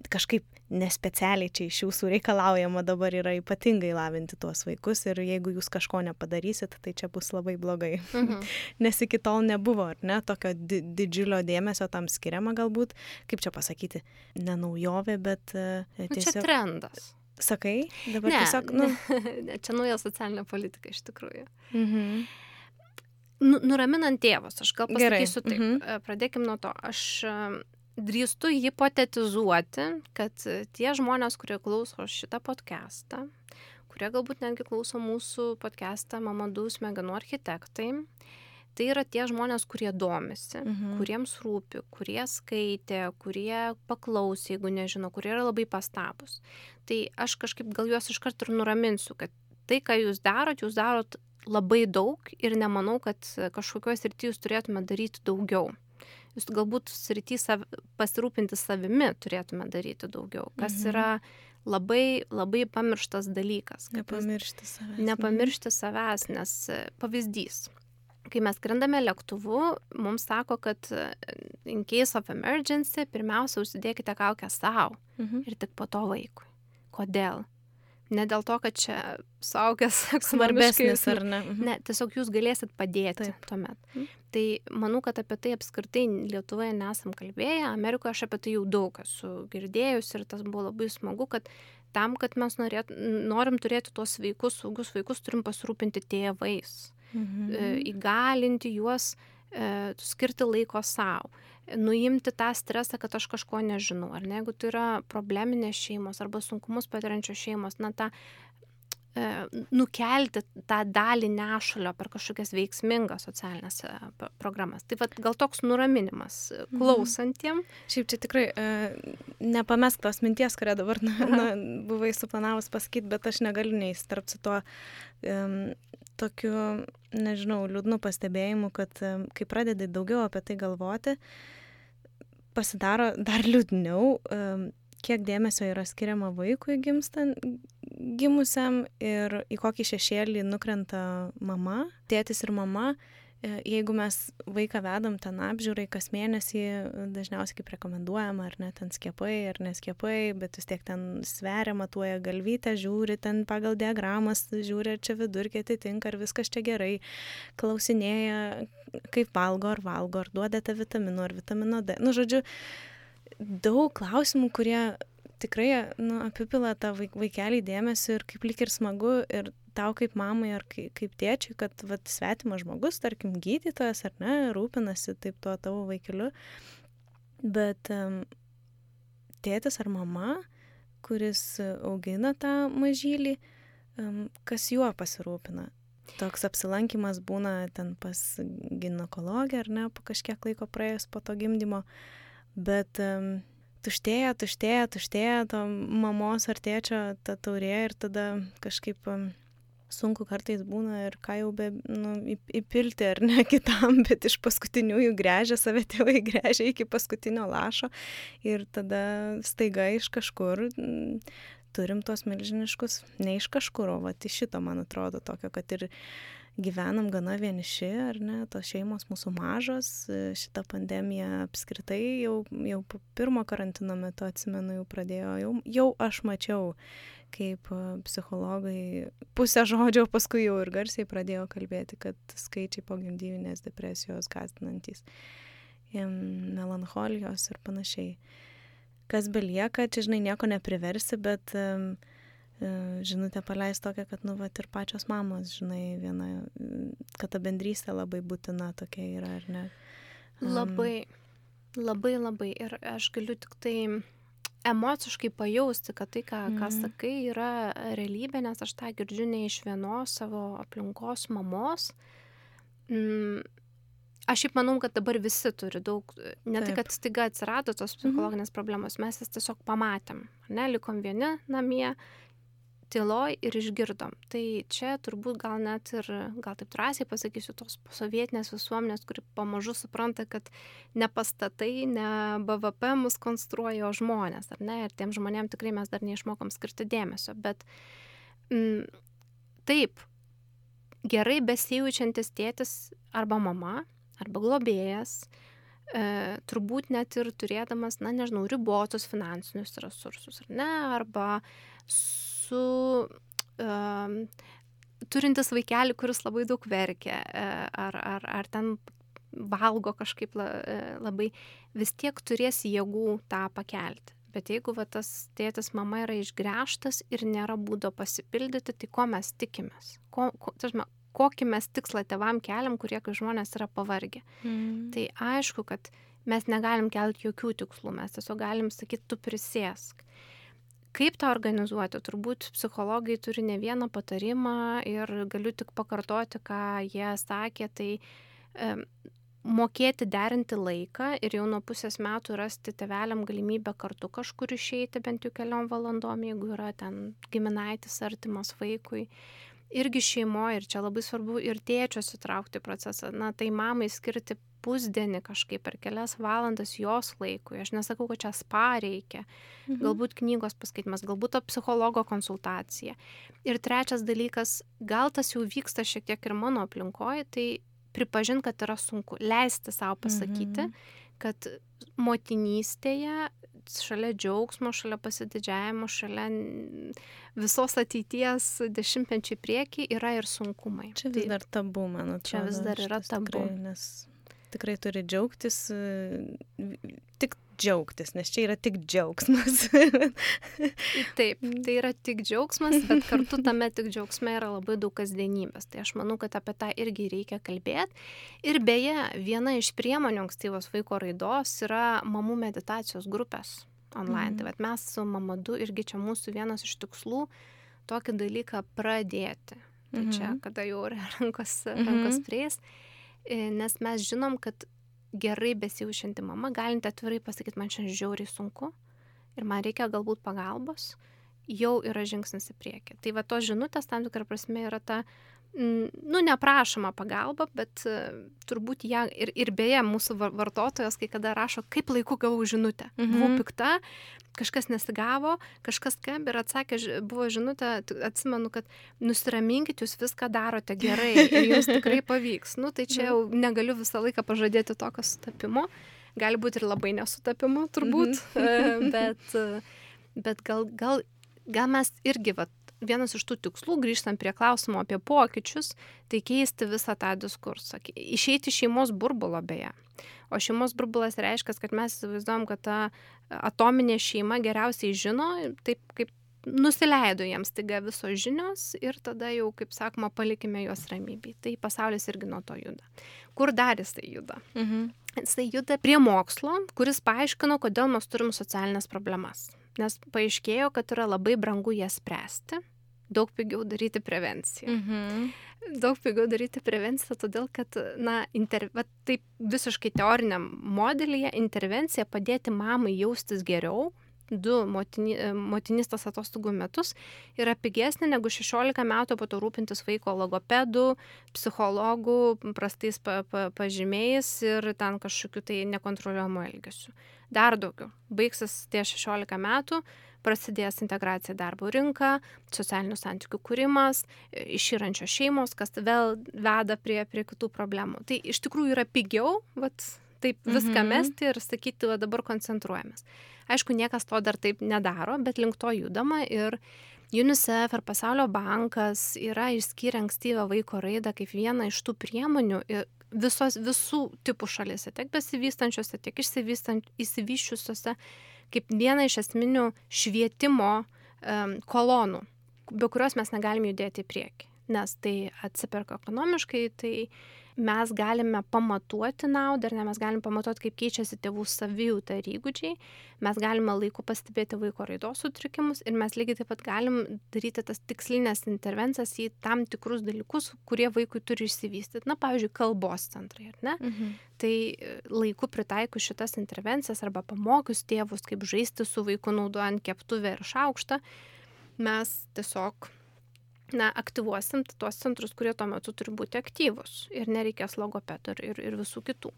kažkaip nespecialiai čia iš jūsų reikalaujama dabar yra ypatingai lavinti tuos vaikus ir jeigu jūs kažko nepadarysit, tai čia bus labai blogai. Mhm. Nes iki tol nebuvo, ar ne, tokio di didžiulio dėmesio tam skiriama galbūt, kaip čia pasakyti, ne naujovė, bet uh, tiesiog... Čia trendas. Sakai, dabar ne, tiesiog, nu. Ne, čia nauja socialinė politika iš tikrųjų. Mhm. Nu, nuraminant tėvus, aš gal pasakysiu Gerai. taip. Mhm. Pradėkim nuo to. Aš drįstu hipotetizuoti, kad tie žmonės, kurie klauso šitą podcastą, kurie galbūt netgi klauso mūsų podcastą Mamadų smegenų architektai, tai yra tie žmonės, kurie domisi, mhm. kuriems rūpi, kurie skaitė, kurie paklausė, jeigu nežino, kurie yra labai pastabus. Tai aš kažkaip gal juos iškart ir nuraminsiu, kad tai, ką jūs darot, jūs darot labai daug ir nemanau, kad kažkokios ir jūs turėtume daryti daugiau jūs galbūt srity sav, pasirūpinti savimi turėtume daryti daugiau, kas mhm. yra labai, labai pamirštas dalykas. Nepamiršti savęs. Nepamiršti savęs, nes pavyzdys. Kai mes skrendame lėktuvu, mums sako, kad e, in case of emergency, pirmiausia, užsidėkite kaukę savo Mhm. ir tik po to vaikui. Kodėl? Ne dėl to, kad čia saugęs Svarbesnis ar ne? Mhm. Ne, tiesiog jūs galėsit padėti Taip. tuomet. Mhm. Tai manau, kad apie tai apskritai Lietuvoje nesam kalbėję, Amerikoje aš apie tai jau daug esu girdėjus ir tas buvo labai smagu, kad tam, kad mes norėt, norim turėti tuos vaikus, saugius vaikus, turim pasirūpinti tėvais, Mhm. e, įgalinti juos, skirti laiko savo, nuimti tą stresą, kad aš kažko nežinau. Ar ne, jeigu tai yra probleminės šeimos arba sunkumus patiriančios šeimos, na tą e, nukelti tą dalį nešulio per kažkokias veiksmingas socialinės e, programas. Tai vat, gal toks nuraminimas e, klausantiem. Šiaip čia tikrai e, nepamesk tos minties, kurią dabar na, na, buvai suplanavus pasakyti, bet aš negaliu neįstarpti su tuo um, tokiu, nežinau, liūdnu pastebėjimu, kad um, kai pradedi daugiau apie tai galvoti, pasidaro dar liūdniau, um, kiek dėmesio yra skiriama vaikui gimstant, gimusiam ir į kokį šešėlį nukrenta mama, tėtis ir mama. E, Jeigu mes vaiką vedam ten apžiūrai kas mėnesį, dažniausiai kaip rekomenduojama, ar ne ten skiepai, ar neskiepai, bet vis tiek ten sveria, matuoja galvytę, žiūri ten pagal diagramas, žiūri, ar čia vidurkė atitinka, ar viskas čia gerai, klausinėja, kaip valgo, ar valgo, ar duodate vitaminų, ar vitamino D. Nu, žodžiu, daug klausimų, kurie tikrai nu, apipila tą vaik, vaikelį dėmesį ir kaip lik ir smagu ir tau kaip mamai ar kaip, tėčiui, kad vat, svetimas žmogus, tarkim, gydytojas ar ne, rūpinasi taip tuo tavo vaikeliu. Bet um, tėtis ar mama, kuris augina tą mažylį, um, kas juo pasirūpina. Toks apsilankimas būna ten pas gynekologę ar ne, po kažkiek laiko praėjus po to gimdymo, bet um, tuštėja, tuštėja, tuštėja to mamos ar tėčio ta taurė ir tada kažkaip sunku kartais būna ir ką jau be, nu, įpilti ar ne kitam, bet iš paskutiniųjų grėžia save tėvai, grėžia iki paskutinio lašo ir tada staiga iš kažkur mm, turim tuos milžiniškus, ne iš kažkur, o va, iš šito man atrodo tokio, kad ir gyvenam gana vieniši, ar ne, tos šeimos mūsų mažos, šita pandemija apskritai jau, jau po pirmo karantino metu, atsimenu, jau pradėjo, jau, jau aš mačiau, kaip e, psichologai pusę žodžio, paskui jau ir garsiai pradėjo kalbėti, kad skaičiai po gimdyvinės depresijos gazdinantys, em, melancholijos ir panašiai. Kas belieka, čia žinai, nieko nepriversi, bet um, žinutę paleist tokią, kad, nu, va, ir pačios mamos, žinai, viena, kad ta bendrystė labai būtina tokia yra, ar ne? Em, Labai, labai, labai. Ir aš galiu tik tai emociškai pajausti, kad tai, ką, ką Mhm. sakai, yra realybė, nes aš tą girdžiu ne iš vienos savo aplinkos mamos. Mm, Aš šiaip manau, kad dabar visi turi daug, ne tai, Taip. kad staiga atsirado tos psichologinės problemos, mes jas tiesiog pamatėm, ne, likom vieni namie, tyloj ir išgirdom. Tai čia turbūt gal net ir, gal taip drąsiai pasakysiu, tos sovietinės visuomenės, kuri pamažu supranta, kad ne pastatai, ne BVP mus konstruoja, žmonės, ar ne? Ir tiem žmonėm tikrai mes dar neišmokom skirti dėmesio. Bet mm, taip, gerai besijaučiantis tėtis arba mama, arba globėjas, e, turbūt net ir turėdamas, na nežinau, ribotus finansinius resursus, ar ne, arba su um, turintis vaikelį, kuris labai daug verkia, e, ar, ar, ar ten valgo kažkaip e, labai, vis tiek turės jėgų tą pakelti. Bet jeigu va, tas tėtis mama yra išgręžtas ir nėra būdo pasipildyti, tai ko mes tikimės? Ko, ko, tažma, kokį mes tikslą tevam keliam, kurie kai žmonės yra pavargę. Mm. Tai aišku, kad mes negalim kelti jokių tikslų, mes tiesiog galim sakyti, tu prisėsk. Kaip tą organizuoti? Turbūt psichologai turi ne vieną patarimą ir galiu tik pakartoti, ką jie sakė, tai e, mokėti derinti laiką ir jau nuo pusės metų rasti teveliam galimybę kartu kažkur išeiti bent jau keliom valandom, jeigu yra ten giminaitis artimas vaikui. Irgi šeimoje, ir čia labai svarbu ir tėčios įtraukti į procesą, na, tai mamai skirti pusdienį kažkaip per kelias valandas jos laikui. Aš nesakau, kad čia spa reikia. Mhm. Galbūt knygos paskaitimas, galbūt to psichologo konsultacija. Ir trečias dalykas, gal tas jau vyksta šiek tiek ir mano aplinkoje, tai pripažinti, kad yra sunku. Leisti savo pasakyti, mhm. kad motinystėje šalia džiaugsmo, šalia pasididžiavimo, šalia visos ateities dešimtmečiai prieki yra ir sunkumai. Čia vis tai, dar tabu, man atrodo. Čia vis dar yra tabu. Tikrai, nes tikrai turi džiaugtis, tik džiaugtis, nes čia yra tik džiaugsmas. Taip, tai yra tik džiaugsmas, bet kartu tame tik džiaugsme yra labai daug kasdienybės. Tai aš manau, kad apie tą irgi reikia kalbėti. Ir beje, viena iš priemonių ankstyvos vaiko raidos yra mamų meditacijos grupės online. Mm. Tai vat, mes su mamadu irgi čia mūsų vienas iš tikslų tokį dalyką pradėti. Tai mm -hmm. čia, kada jau rankos, rankos mm -hmm. prieis. E, nes mes žinom, kad gerai besijaučianti mama, galinti atvirai pasakyti, man šiandien žiauriai sunku ir man reikia galbūt pagalbos, jau yra žingsnis į priekį. Tai va tos žinutės tam tikrą prasme yra ta, nu, neprašoma pagalba, bet e, turbūt ją ir, ir beje mūsų vartotojas kai kada rašo, kaip laiku gavau žinutę. Mhm. Buvau pikta, kažkas nesigavo, kažkas skambė ir atsakė, buvo žinutė, atsimenu, kad nusiraminkit, jūs viską darote gerai ir jums tikrai pavyks. Nu, tai čia jau negaliu visą laiką pažadėti tokio sutapimo. Gali būti ir labai nesutapimo, turbūt, mhm. bet, bet gal, gal, gal mes irgi, vat, vienas iš tų tikslų, grįžtant prie klausimo apie pokyčius, tai keisti visą tą diskursą. Išeiti iš šeimos burbulo beje. O šeimos burbulas reiškia, kad mes įsivaizduojam, kad ta atominė šeima geriausiai žino, taip kaip nusileido jiems taiga visos žinios ir tada jau, kaip sakoma, palikime juos ramybėj. Tai pasaulis irgi nuo to juda. Kur dar jisai juda? Mhm. Jisai juda prie mokslo, kuris paaiškino, kodėl mes turim socialinės problemas. Nes paaiškėjo, kad yra labai brangu jas spręsti, daug pigiau daryti prevenciją. Mhm daug pigiau daryti prevenciją, todėl kad, na, inter... va, taip visiškai teoriniam modelyje intervencija padėti mamai jaustis geriau, du motini, motinystas atostogų metus yra pigesnė negu 16 metų po to rūpintis vaiko logopedų, psichologų, prastais pa, pa, pažymėjais ir ten kažkokiu tai nekontroliuojamu elgesiu. Dar daugiau. Baigsis tie 16 metų, prasidės integracija į darbo rinką, socialinių santykių kūrimas, išyrančios šeimos, kas vėl veda prie, prie kitų problemų. Tai iš tikrųjų yra pigiau, vat, taip viską mhm. mesti ir sakyti, va dabar koncentruojamės. Aišku, niekas to dar taip nedaro, bet link to judama ir UNICEF ir Pasaulio bankas yra išskyrę ankstyvą vaiko raidą kaip vieną iš tų priemonių visos, visų tipų šalise, tiek besivystančiose, tiek išsivyščiusiose kaip vieną iš esminių švietimo um, kolonų, be kurios mes negalim judėti į priekį. Nes tai atsiperka ekonomiškai, tai mes galime pamatuoti naudą ir ne mes galime pamatuoti, kaip keičiasi tėvų savijūta ir įgūdžiai, mes galime laiku pastebėti vaiko raidos sutrikimus ir mes lygiai taip pat galim daryti tas tikslinės intervencijas į tam tikrus dalykus, kurie vaikui turi išsivystyti. Na, pavyzdžiui, kalbos centrai, ar ne? Mhm. Tai e, laiku pritaikus šitas intervencijas arba pamokius tėvus, kaip žaisti su vaiku naudojant keptuvę ir šaukštą, mes tiesiog na, aktyvuosim tuos centrus, kurie tuo metu turi būti aktyvus ir nereikės logopedų ir, ir, ir visų kitų.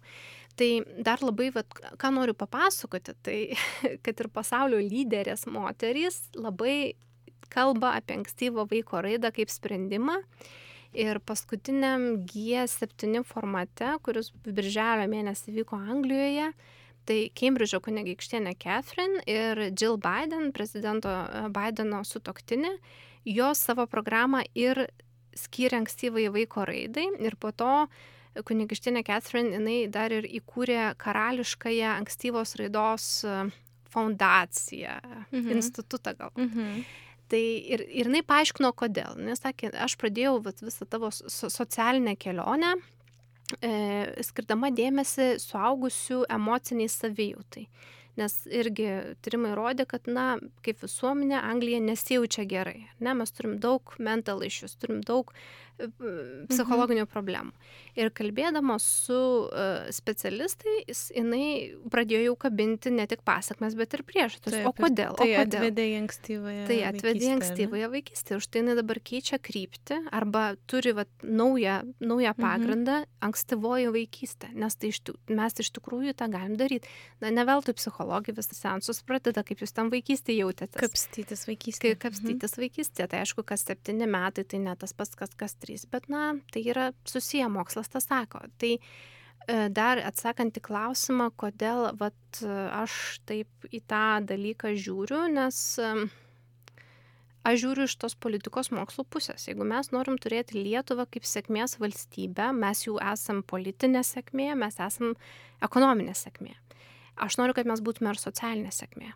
Tai dar labai, vat, ką noriu papasakoti, tai kad ir pasaulio lyderės moterys labai kalba apie ankstyvo vaiko raidą kaip sprendimą. Ir paskutiniam G7 formate, kuris birželio mėnesį vyko Anglijoje, tai Cambridge'o kunigaikštienė Catherine ir Jill Biden, prezidento Bideno sutoktinė, jos savo programą ir skyrė ankstyvai vaiko raidai ir po to kunigištinė Catherine, jinai dar ir įkūrė karališkąją ankstyvos raidos e, fondaciją, mhm. institutą gal. Mhm. Tai ir, ir jinai paaiškino, kodėl. Jis sakė, aš pradėjau vat, visą tavo so, socialinę kelionę, e, skirdama dėmesį suaugusių emociniai savijautai. Tai nes irgi tyrimai rodė, kad, na, kaip visuomenė, Anglija nesijaučia gerai. Ne, mes turim daug mental issues, turim daug psichologinių problemų. Ir kalbėdama su specialistais, jinai pradėjo jau kabinti ne tik pasakmes, bet ir priežastis. O kodėl? Tai o kodėl? atvedė į ankstyvąją Tai atvedė į ankstyvąją vaikystę. Už tai jinai dabar keičia kryptį arba turi vat, naują, naują pagrindą mhm. ankstyvoji vaikystė. Nes tai iš, mes iš tikrųjų tą galim daryti. Na, ne veltui psichologai visą seansus pradeda, kaip jūs tam vaikystėje jautėtės. Kapstytis vaikystėje. Kapstytis mhm. vaikystėje. Tai aišku, kas septyni metai, tai ne tas pats, kas kas trys. Bet, na, tai yra susiję mokslas tas sako. Tai e, dar atsakant į klausimą, kodėl vat, aš taip į tą dalyką žiūriu, nes e, aš žiūriu iš tos politikos mokslo pusės. Jeigu mes norim turėti Lietuvą kaip sėkmės valstybę, mes jau esam politinė sėkmė, mes esam ekonominė sėkmė. Aš noriu, kad mes būtume ir socialinė sėkmė.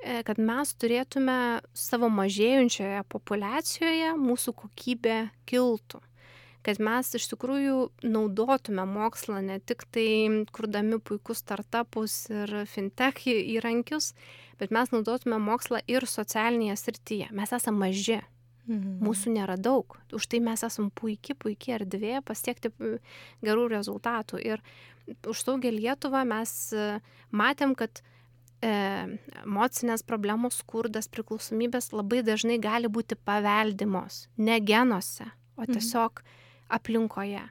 E, kad mes turėtume savo mažėjančioje populiacijoje mūsų kokybė kiltų kad mes iš tikrųjų naudotume mokslą ne tik tai kurdami puikus startupus ir fintech įrankius, bet mes naudotume mokslą ir socialinėje srityje. Mes esame maži. Mhm. Mūsų nėra daug. Už tai mes esame puikiai, puikiai erdvė pasiekti gerų rezultatų. Ir už saugę Lietuvą mes e, matėm, kad e, emocinės problemos, skurdas, priklausomybės labai dažnai gali būti paveldimos, ne genuose, o mhm. tiesiog mhm aplinkoje.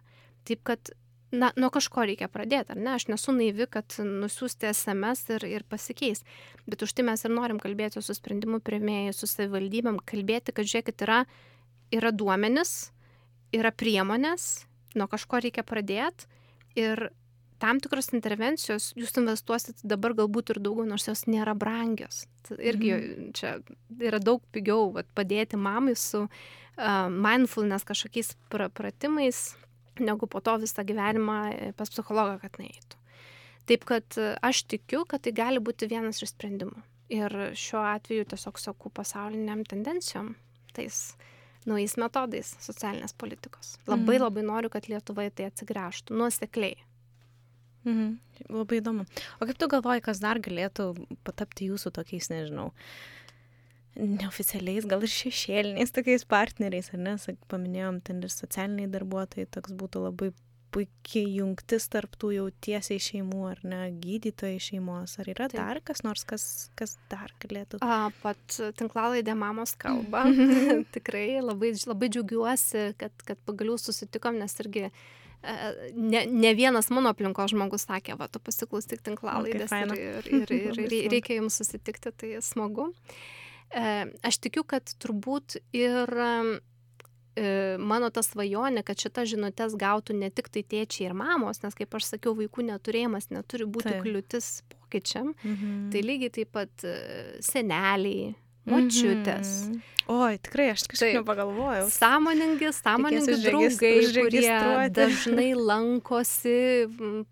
Taip kad, na, nuo kažko reikia pradėti, ar ne? Aš nesu naivi, kad nusiųsti SMS ir, ir pasikeis. Bet už tai mes ir norim kalbėti su sprendimu prieimėjai, su savivaldybėm, kalbėti, kad žiūrėkit, yra, yra duomenis, yra priemonės, nuo kažko reikia pradėti. Ir tam tikros intervencijos jūs investuosit dabar galbūt ir daugiau, nors jos nėra brangios. Tai irgi mm. čia yra daug pigiau vat, padėti mamai su uh, mindfulness kažkokiais pra pratimais, negu po to visą gyvenimą e, pas psichologą, kad neįtų. Taip kad aš tikiu, kad tai gali būti vienas iš sprendimų. Ir šiuo atveju tiesiog sakau pasauliniam tendencijom, tais naujais metodais socialinės politikos. Labai mm. labai noriu, kad Lietuva į tai atsigręžtų nuosekliai. Mhm. Labai įdomu. O kaip tu galvoji, kas dar galėtų patapti jūsų tokiais, nežinau, neoficialiais, gal ir šešėliniais tokiais partneriais, ar ne, sak, paminėjom, ten ir socialiniai darbuotojai, toks būtų labai puikiai jungtis tarptų jau tiesiai šeimų, ar ne, gydytojai šeimos, ar yra Taip. dar kas nors, kas, kas dar galėtų? A, pat tinklalaidė mamos kalba. Tikrai labai, labai džiaugiuosi, kad, kad pagaliau susitikom, nes irgi ne, ne vienas mano aplinkos žmogus sakė, va, tu pasiklausyk tinklalaidės ir, ir, ir, ir, ir reikia jums susitikti, tai smagu. E, aš tikiu, kad turbūt ir e, mano ta svajonė, kad šita žinutės gautų ne tik tai tėčiai ir mamos, nes kaip aš sakiau, vaikų neturėjimas neturi būti Taip. kliūtis pokyčiam, mhm. tai lygiai taip pat e, seneliai, močiutės. Mhm. Oi, tikrai, aš kažkaip nepagalvojau. Sąmoningi, sąmoningi draugai, kurie dažnai lankosi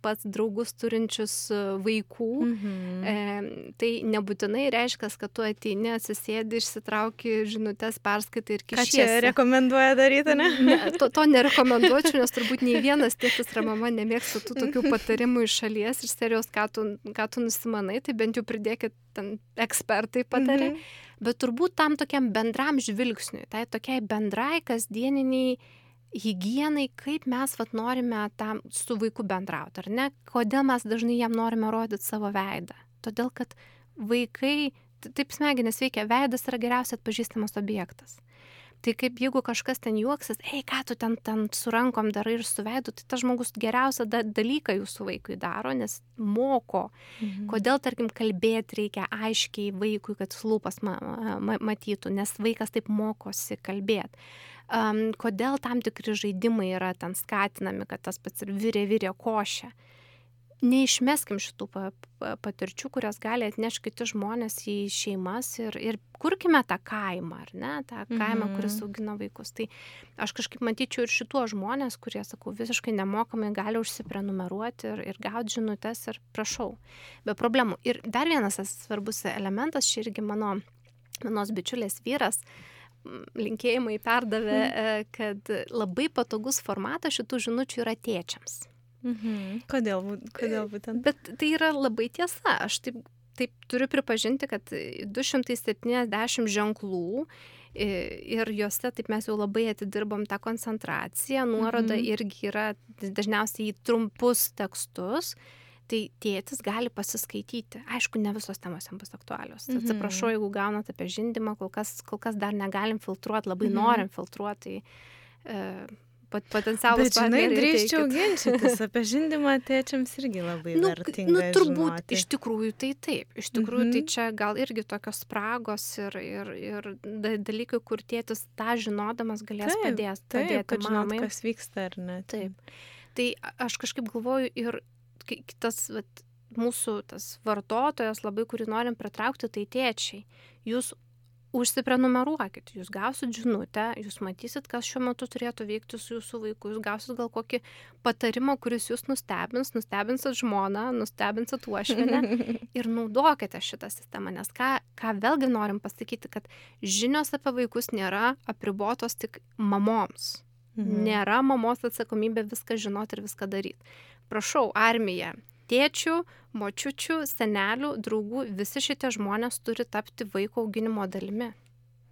pats draugus turinčius e, vaikų. Mhm. E, tai nebūtinai reiškia, kad tu ateini, atsisėdi, išsitrauki žinutės, perskaitai ir kišiesi. Ką čia rekomenduoja daryti, ne? ne to, to nerekomenduočiau, nes turbūt nei vienas tėtis ar mama nemėgsta tų tokių patarimų iš šalies, iš serijos, ką tu, ką tu nusimanai, tai bent jau pridėkit ten ekspertai patarė. Mhm bet turbūt tam tokiam bendram žvilgsniui, tai tokiai bendrai kasdieniniai hygienai, kaip mes vat, norime tam su vaiku bendrauti, ar ne? Kodėl mes dažnai jam norime rodyti savo veidą? Todėl, kad vaikai, taip smegenys veikia, veidas yra geriausiai atpažįstamas objektas. Tai kaip jeigu kažkas ten juoksis, ei, ką tu ten, ten su rankom darai ir su veidu, tai tas žmogus geriausią da dalyką jūsų vaikui daro, nes moko. Mhm. Kodėl, tarkim, kalbėti reikia aiškiai vaikui, kad lūpas ma ma matytų, nes vaikas taip mokosi kalbėti. Um, kodėl tam tikri žaidimai yra ten skatinami, kad tas pats ir virė virė košė. Mhm neišmeskim šitų patirčių, kurias gali atnešti kiti žmonės į šeimas ir, ir kurkime tą kaimą, ar ne, tą kaimą, mhm. kuris augina vaikus. Tai aš kažkaip matyčiau ir šituos žmonės, kurie, sakau, visiškai nemokamai gali užsiprenumeruoti ir, ir gauti žinutės ir prašau, be problemų. Ir dar vienas svarbus elementas, čia irgi mano, manos bičiulės vyras, linkėjimai perdavė, mhm. kad labai patogus formatas šitų žinučių yra tėčiams. Mhm. Kodėl, kodėl būtent? Bet tai yra labai tiesa. Aš taip, taip turiu pripažinti, kad 270 ženklų Ir juose taip mes jau labai atidirbom tą koncentraciją, nuoroda mhm. irgi yra dažniausiai į trumpus tekstus tai tėtis gali pasiskaityti. Aišku, ne visos temos jam bus aktualios. Mhm. Atsiprašau, jeigu gaunat apie žindimą, kol kas, kol kas dar negalim filtruoti, labai mhm. norim filtruoti. Tai, e, potencialus Bet, žinai, drįščiau ginčytis apie žindimą tėčiams irgi labai nu, vertinga. Nu, turbūt žinoti. iš tikrųjų tai taip. Iš tikrųjų mm -hmm. tai mhm. čia gal irgi tokios spragos ir, ir, ir dalykai, kur tėtis tą žinodamas galės taip, padės, taip, padėti kad žinot, kas vyksta ar ne. Taip. Tai aš kažkaip galvoju ir kitas vat, mūsų tas vartotojas labai, kurį norim pritraukti, tai tėčiai. Jūs užsiprenumeruokit, jūs gausit žinutę, jūs matysit, kas šiuo metu turėtų veikti su jūsų vaiku, jūs gausit gal kokį patarimą, kuris jūs nustebins, nustebinsit žmoną, nustebinsit uošvinę ir naudokite šitą sistemą, nes ką, ką vėlgi norim pasakyti, kad žinios apie vaikus nėra apribotos tik mamoms. Mhm. Nėra mamos atsakomybė viską žinoti ir viską daryti prašau, armija, tėčių, močiučių, senelių, draugų, visi šitie žmonės turi tapti vaiko auginimo dalimi.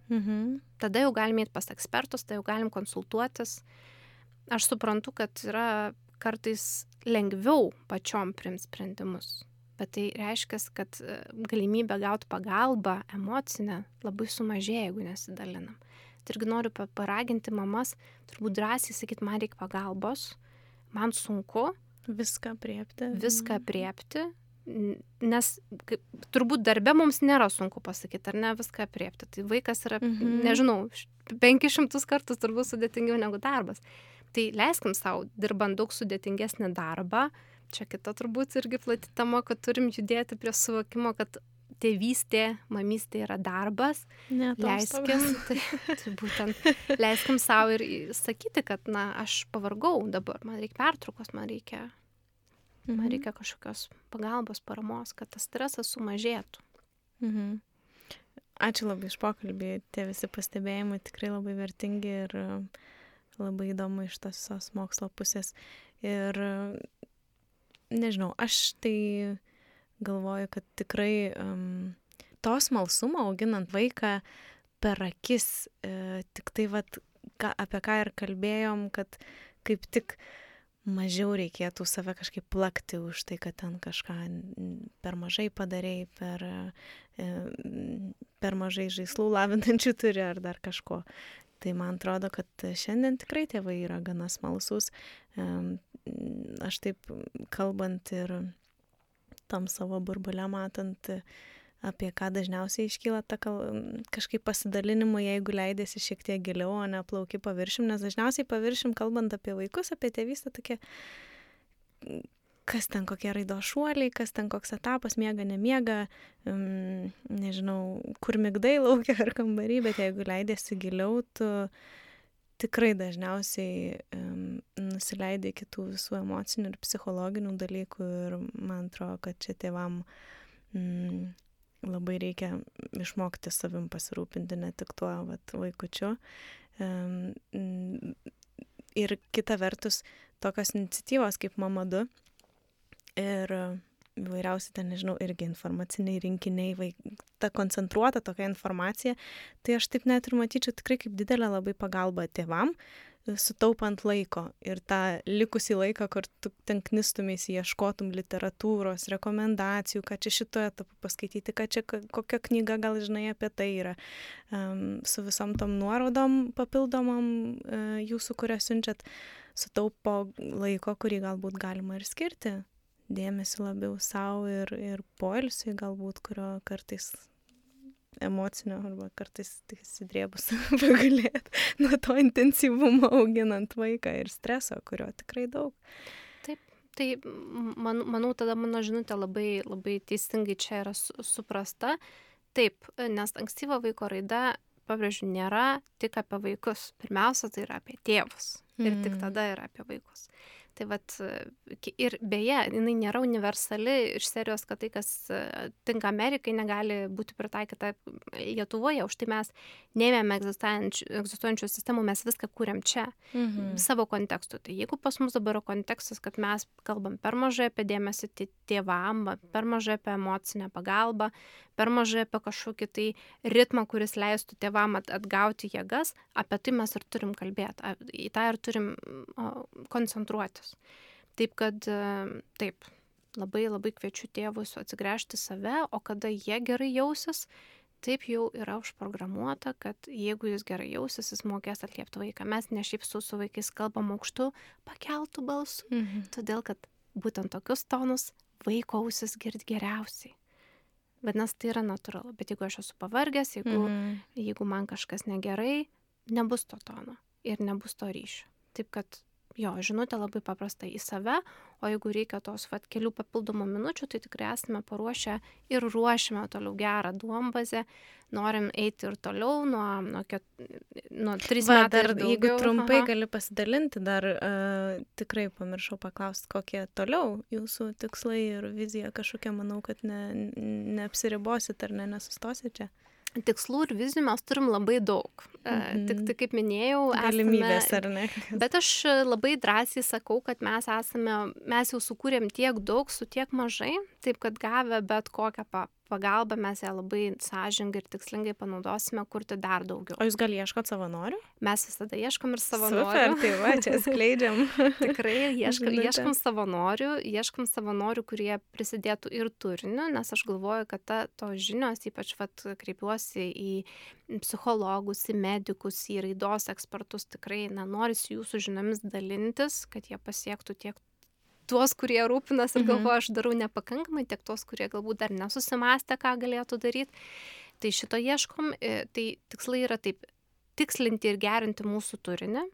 Mhm. Tada jau galime eiti pas ekspertus, tada jau galim konsultuotis. Aš suprantu, kad yra kartais lengviau pačiom priimti sprendimus. Bet tai reiškia, kad e, galimybė gauti pagalbą emocinę labai sumažėja, jeigu nesidalinam. Tai irgi noriu paraginti mamas, turbūt drąsiai sakyti, man reikia pagalbos, man sunku, Viską priepti. Viską priepti, nes kaip, turbūt darbe mums nėra sunku pasakyti, ar ne viską priepti. Tai vaikas yra, mhm. nežinau, 500 kartų turbūt sudėtingiau negu darbas. Tai leiskim savo, dirbant daug sudėtingesnį darbą, čia kita turbūt irgi plati tema, kad turim judėti prie suvokimo, kad tėvystė, mamystė yra darbas. Ne, leiskim, tai, tai būtent, leiskim savo ir sakyti, kad, na, aš pavargau dabar, man reikia pertraukos, man reikia, mhm. man reikia kažkokios pagalbos, paramos, kad tas stresas sumažėtų. Mhm. Ačiū labai iš pokalbį, tie visi pastebėjimai tikrai labai vertingi ir labai įdomu iš tos visos mokslo pusės. Ir nežinau, aš tai galvoju, kad tikrai um, to smalsumo auginant vaiką per akis, e, tik tai vat, ką, apie ką ir kalbėjom, kad kaip tik mažiau reikėtų save kažkaip plakti už tai, kad ten kažką per mažai padarėjai, per, e, per mažai žaislų lavinančių turi ar dar kažko. Tai man atrodo, kad šiandien tikrai tėvai yra gana smalsus. Aš taip kalbant ir tam savo burbulę matant, apie ką dažniausiai iškyla ta kal... kažkaip pasidalinimų, jeigu leidėsi šiek tiek giliau, o ne plauki paviršim, nes dažniausiai paviršim, kalbant apie vaikus, apie tėvystę, tokie kas ten kokie raido šuoliai, kas ten koks etapas, miega, nemiega, um, nežinau, kur migdai laukia ar kambarį, bet jeigu leidėsi giliau, tu tikrai dažniausiai nusileidai kitų visų emocinių ir psichologinių dalykų ir man atrodo, kad čia tėvam mm, labai reikia išmokti savim pasirūpinti, ne tik tuo vat, vaikučiu. Ir kita vertus, tokios iniciatyvos kaip Mama 2 ir įvairiausi ten, nežinau, irgi informaciniai rinkiniai, vaik, ta koncentruota tokia informacija, tai aš taip net ir matyčiau tikrai kaip didelę labai pagalbą tėvam, sutaupant laiko ir tą likusį laiką, kur tu ten knistumės, ieškotum literatūros, rekomendacijų, ką čia šitoje etapu paskaityti, ką čia kokia knyga gal žinai apie tai yra, um, su visom tom nuorodom papildomam uh, jūsų, kurią siunčiat, sutaupo laiko, kurį galbūt galima ir skirti dėmesį labiau savo ir, ir poilsiui galbūt, kurio kartais emocinio arba kartais tik įsidrėbus pagalėt nuo to intensyvumo auginant vaiką ir streso, kurio tikrai daug. Taip, tai man, manau, tada mano žinutė labai, labai teisingai čia yra su, suprasta. Taip, nes ankstyva vaiko raida, pabrėžiu, nėra tik apie vaikus. Pirmiausia, tai yra apie tėvus. Ir mm. tik tada yra apie vaikus. Tai vat, ir beje, jinai nėra universali iš serijos, kad tai, kas e, tinka Amerikai, negali būti pritaikyta Lietuvoje. Už tai mes neėmėme egzistuojančių sistemų, mes viską kūrėm čia, mhm. savo kontekstu. Tai jeigu pas mus dabar yra kontekstas, kad mes kalbam per mažai apie dėmesį tėvam, per mažai apie emocinę pagalbą, per mažai apie kažkokį tai ritmą, kuris leistų tėvam atgauti jėgas, apie tai mes ir turim kalbėti, į tą ir turim koncentruotis. Taip kad taip, labai labai kviečiu tėvus atsigręžti save, o kada jie gerai jausis, taip jau yra užprogramuota, kad jeigu jis gerai jausis, jis mokės atliepti vaiką. Mes ne šiaip su, su vaikais kalbam aukštu, pakeltų balsu, mhm. todėl kad būtent tokius tonus vaiko ausis girdi geriausiai. Vadinasi, tai yra natūralu. Bet jeigu aš esu pavargęs, jeigu, mhm. jeigu man kažkas negerai, nebus to tono ir nebus to ryšio. Taip kad jo žinutė labai paprasta į save o jeigu reikia tos vat kelių papildomų minučių tai tikrai esame paruošę ir ruošiame toliau gerą duombazę. Norim eiti ir toliau nuo nuo ket nuo trys Va, metai dar, jeigu trumpai Aha. gali pasidalinti dar uh, tikrai pamiršau paklausti kokie toliau jūsų tikslai ir vizija kažkokia manau kad ne neapsiribosit ar ne nesustosit čia tikslų ir vizijų mes turim labai daug. Mhm. Tik tai, kaip minėjau, galimybės ar ne. Bet aš labai drąsiai sakau, kad mes esame, mes jau sukūrėm tiek daug su tiek mažai, taip kad gavę bet kokią pagalbą mes ją labai sąžingai ir tikslingai panaudosime kurti dar daugiau. O jūs gal ieškot savanorių? Mes visada ieškom ir savanorių. Super, tai va, čia skleidžiam. Tikrai ieškom, ieškom savanorių, ieškom savanorių, kurie prisidėtų ir turiniu, nes aš galvoju, kad ta, to žinios, ypač vat, kreipiuosi į psichologus, į medikus, į raidos ekspertus, tikrai na, norisi jūsų žiniomis dalintis, kad jie pasiektų tiek tuos, kurie rūpinas ir mhm. galvoja, aš darau nepakankamai, tiek tuos, kurie galbūt dar nesusimastė, ką galėtų daryti. Tai šito ieškom, e, tai tikslai yra taip tikslinti ir gerinti mūsų turinį,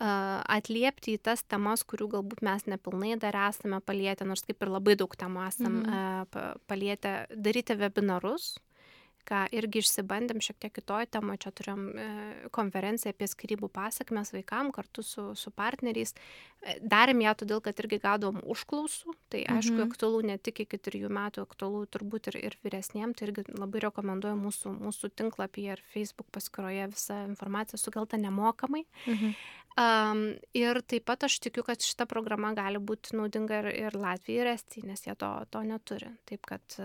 atliepti į tas temas, kurių galbūt mes nepilnai dar esame palietę, nors kaip ir labai daug temų esame mhm. palietę, daryti webinarus, ką irgi išsibandėm šiek tiek kitoj temoj, čia turėjom e, konferenciją apie skirybų pasakmes vaikam kartu su, su partneriais. E, darėm ją todėl, kad irgi gaudom užklausų, tai aišku, mhm. aktualu ne tik iki trijų metų, aktualu turbūt ir, ir vyresniem, tai irgi labai rekomenduoju mūsų, mūsų tinklapyje ir Facebook paskyroje visą informaciją sukeltą nemokamai. Mhm. Um, ir taip pat aš tikiu, kad šita programa gali būti naudinga ir, ir Latvijai, ir Estijai, nes jie to, to neturi. Taip kad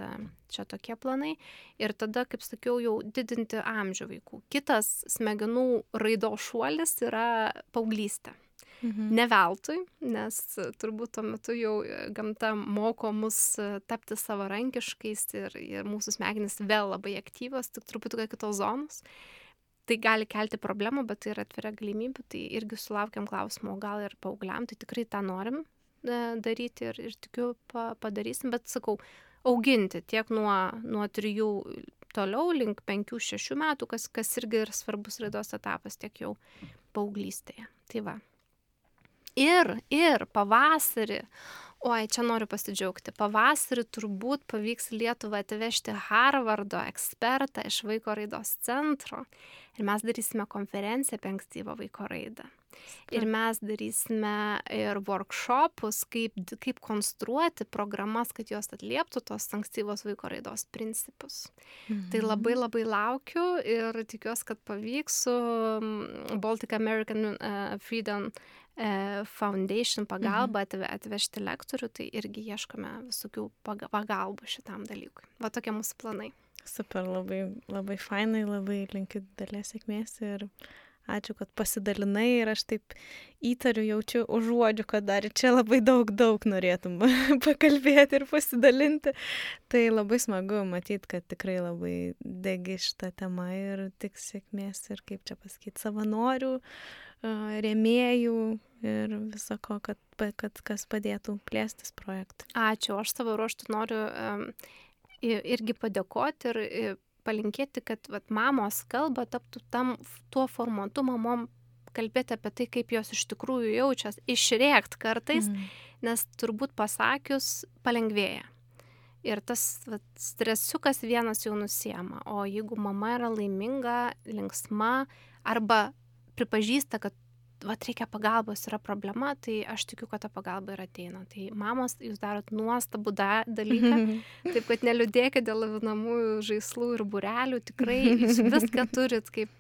čia tokie planai. Ir tada, kaip sakiau, jau didinti amžių vaikų. Kitas smegenų raido šuolis yra paauglystė. Mhm. Ne veltui, nes turbūt tuo metu jau gamta moko mus tapti savarankiškais ir, ir mūsų smegenys vėl labai aktyvios, tik truputį kitos zonos. Uh, tai gali kelti problemų, bet tai yra atviria galimybė, tai irgi sulaukiam klausimų, gal ir paaugliam, tai tikrai tą norim e, daryti ir, ir tikiu pa, padarysim, bet sakau, auginti tiek nuo, nuo trijų toliau link penkių, šešių metų, kas, kas irgi yra svarbus raidos etapas, tiek jau paauglystėje. Tai va. Ir, ir pavasarį oi čia noriu pasidžiaugti. Pavasarį turbūt pavyks į lietuvą atvežti harvardo ekspertą iš vaiko raidos centro. Ir mes darysime konferenciją apie ankstyvą vaiko raidą Ir mes darysime ir workshopus, kaip, kaip konstruoti programas, kad jos atlieptų tos ankstyvos vaiko raidos principus. Mhm. Tai labai labai laukiu ir tikiuosi, kad pavyks su Baltic American uh, Freedom E, Foundation pagalba mhm. atvežti lektorių, tai irgi ieškome visokių pagalbų šitam dalykui. Va tokie mūsų planai. Super, labai, labai fainai, labai linkiu didelės sėkmės ir ačiū, kad pasidalinai ir aš taip įtariu, jaučiu, užuodžiu, kad dar čia labai daug, daug norėtum pakalbėti ir pasidalinti. Tai labai smagu matyti, kad tikrai labai degi šitą temą ir tik sėkmės ir kaip čia pasakyti, savanorių, rėmėjų ir viso ko, kad, kad kas padėtų plėstis projektui. Ačiū, aš savo ruoštų noriu um, irgi padėkoti ir, palinkėti, kad vat, mamos kalba taptų tam tuo formatu mamom kalbėti apie tai, kaip jos iš tikrųjų jaučiasi, išrėkt kartais, mm. nes turbūt pasakius palengvėja. Ir tas vat, stresiukas vienas jau nusiema. O jeigu mama yra laiminga, linksma arba pripažįsta, kad vat reikia pagalbos, yra problema, tai aš tikiu, kad ta pagalba ir ateina. Tai mamos, jūs darot nuostabų da, dalyką, taip kad neliūdėkite dėl lavinamųjų žaislų ir burelių, tikrai jūs viską turit, kaip,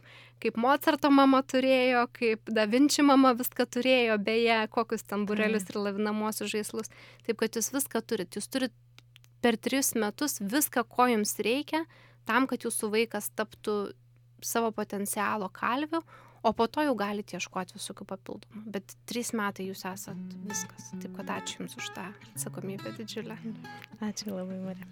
kaip Mozarto mama turėjo, kaip Da Vinci mama viską turėjo, beje, kokius tam burelius ir lavinamosius žaislus. Taip kad jūs viską turit, jūs turit per tris metus viską, ko jums reikia, tam, kad jūsų vaikas taptų savo potencialo kalviu, o po to jau galite ieškoti visokių papildomų. Bet trys metai jūs esat viskas. Taip kad ačiū Jums už tą atsakomybę didžiulę. Ačiū labai, Marija.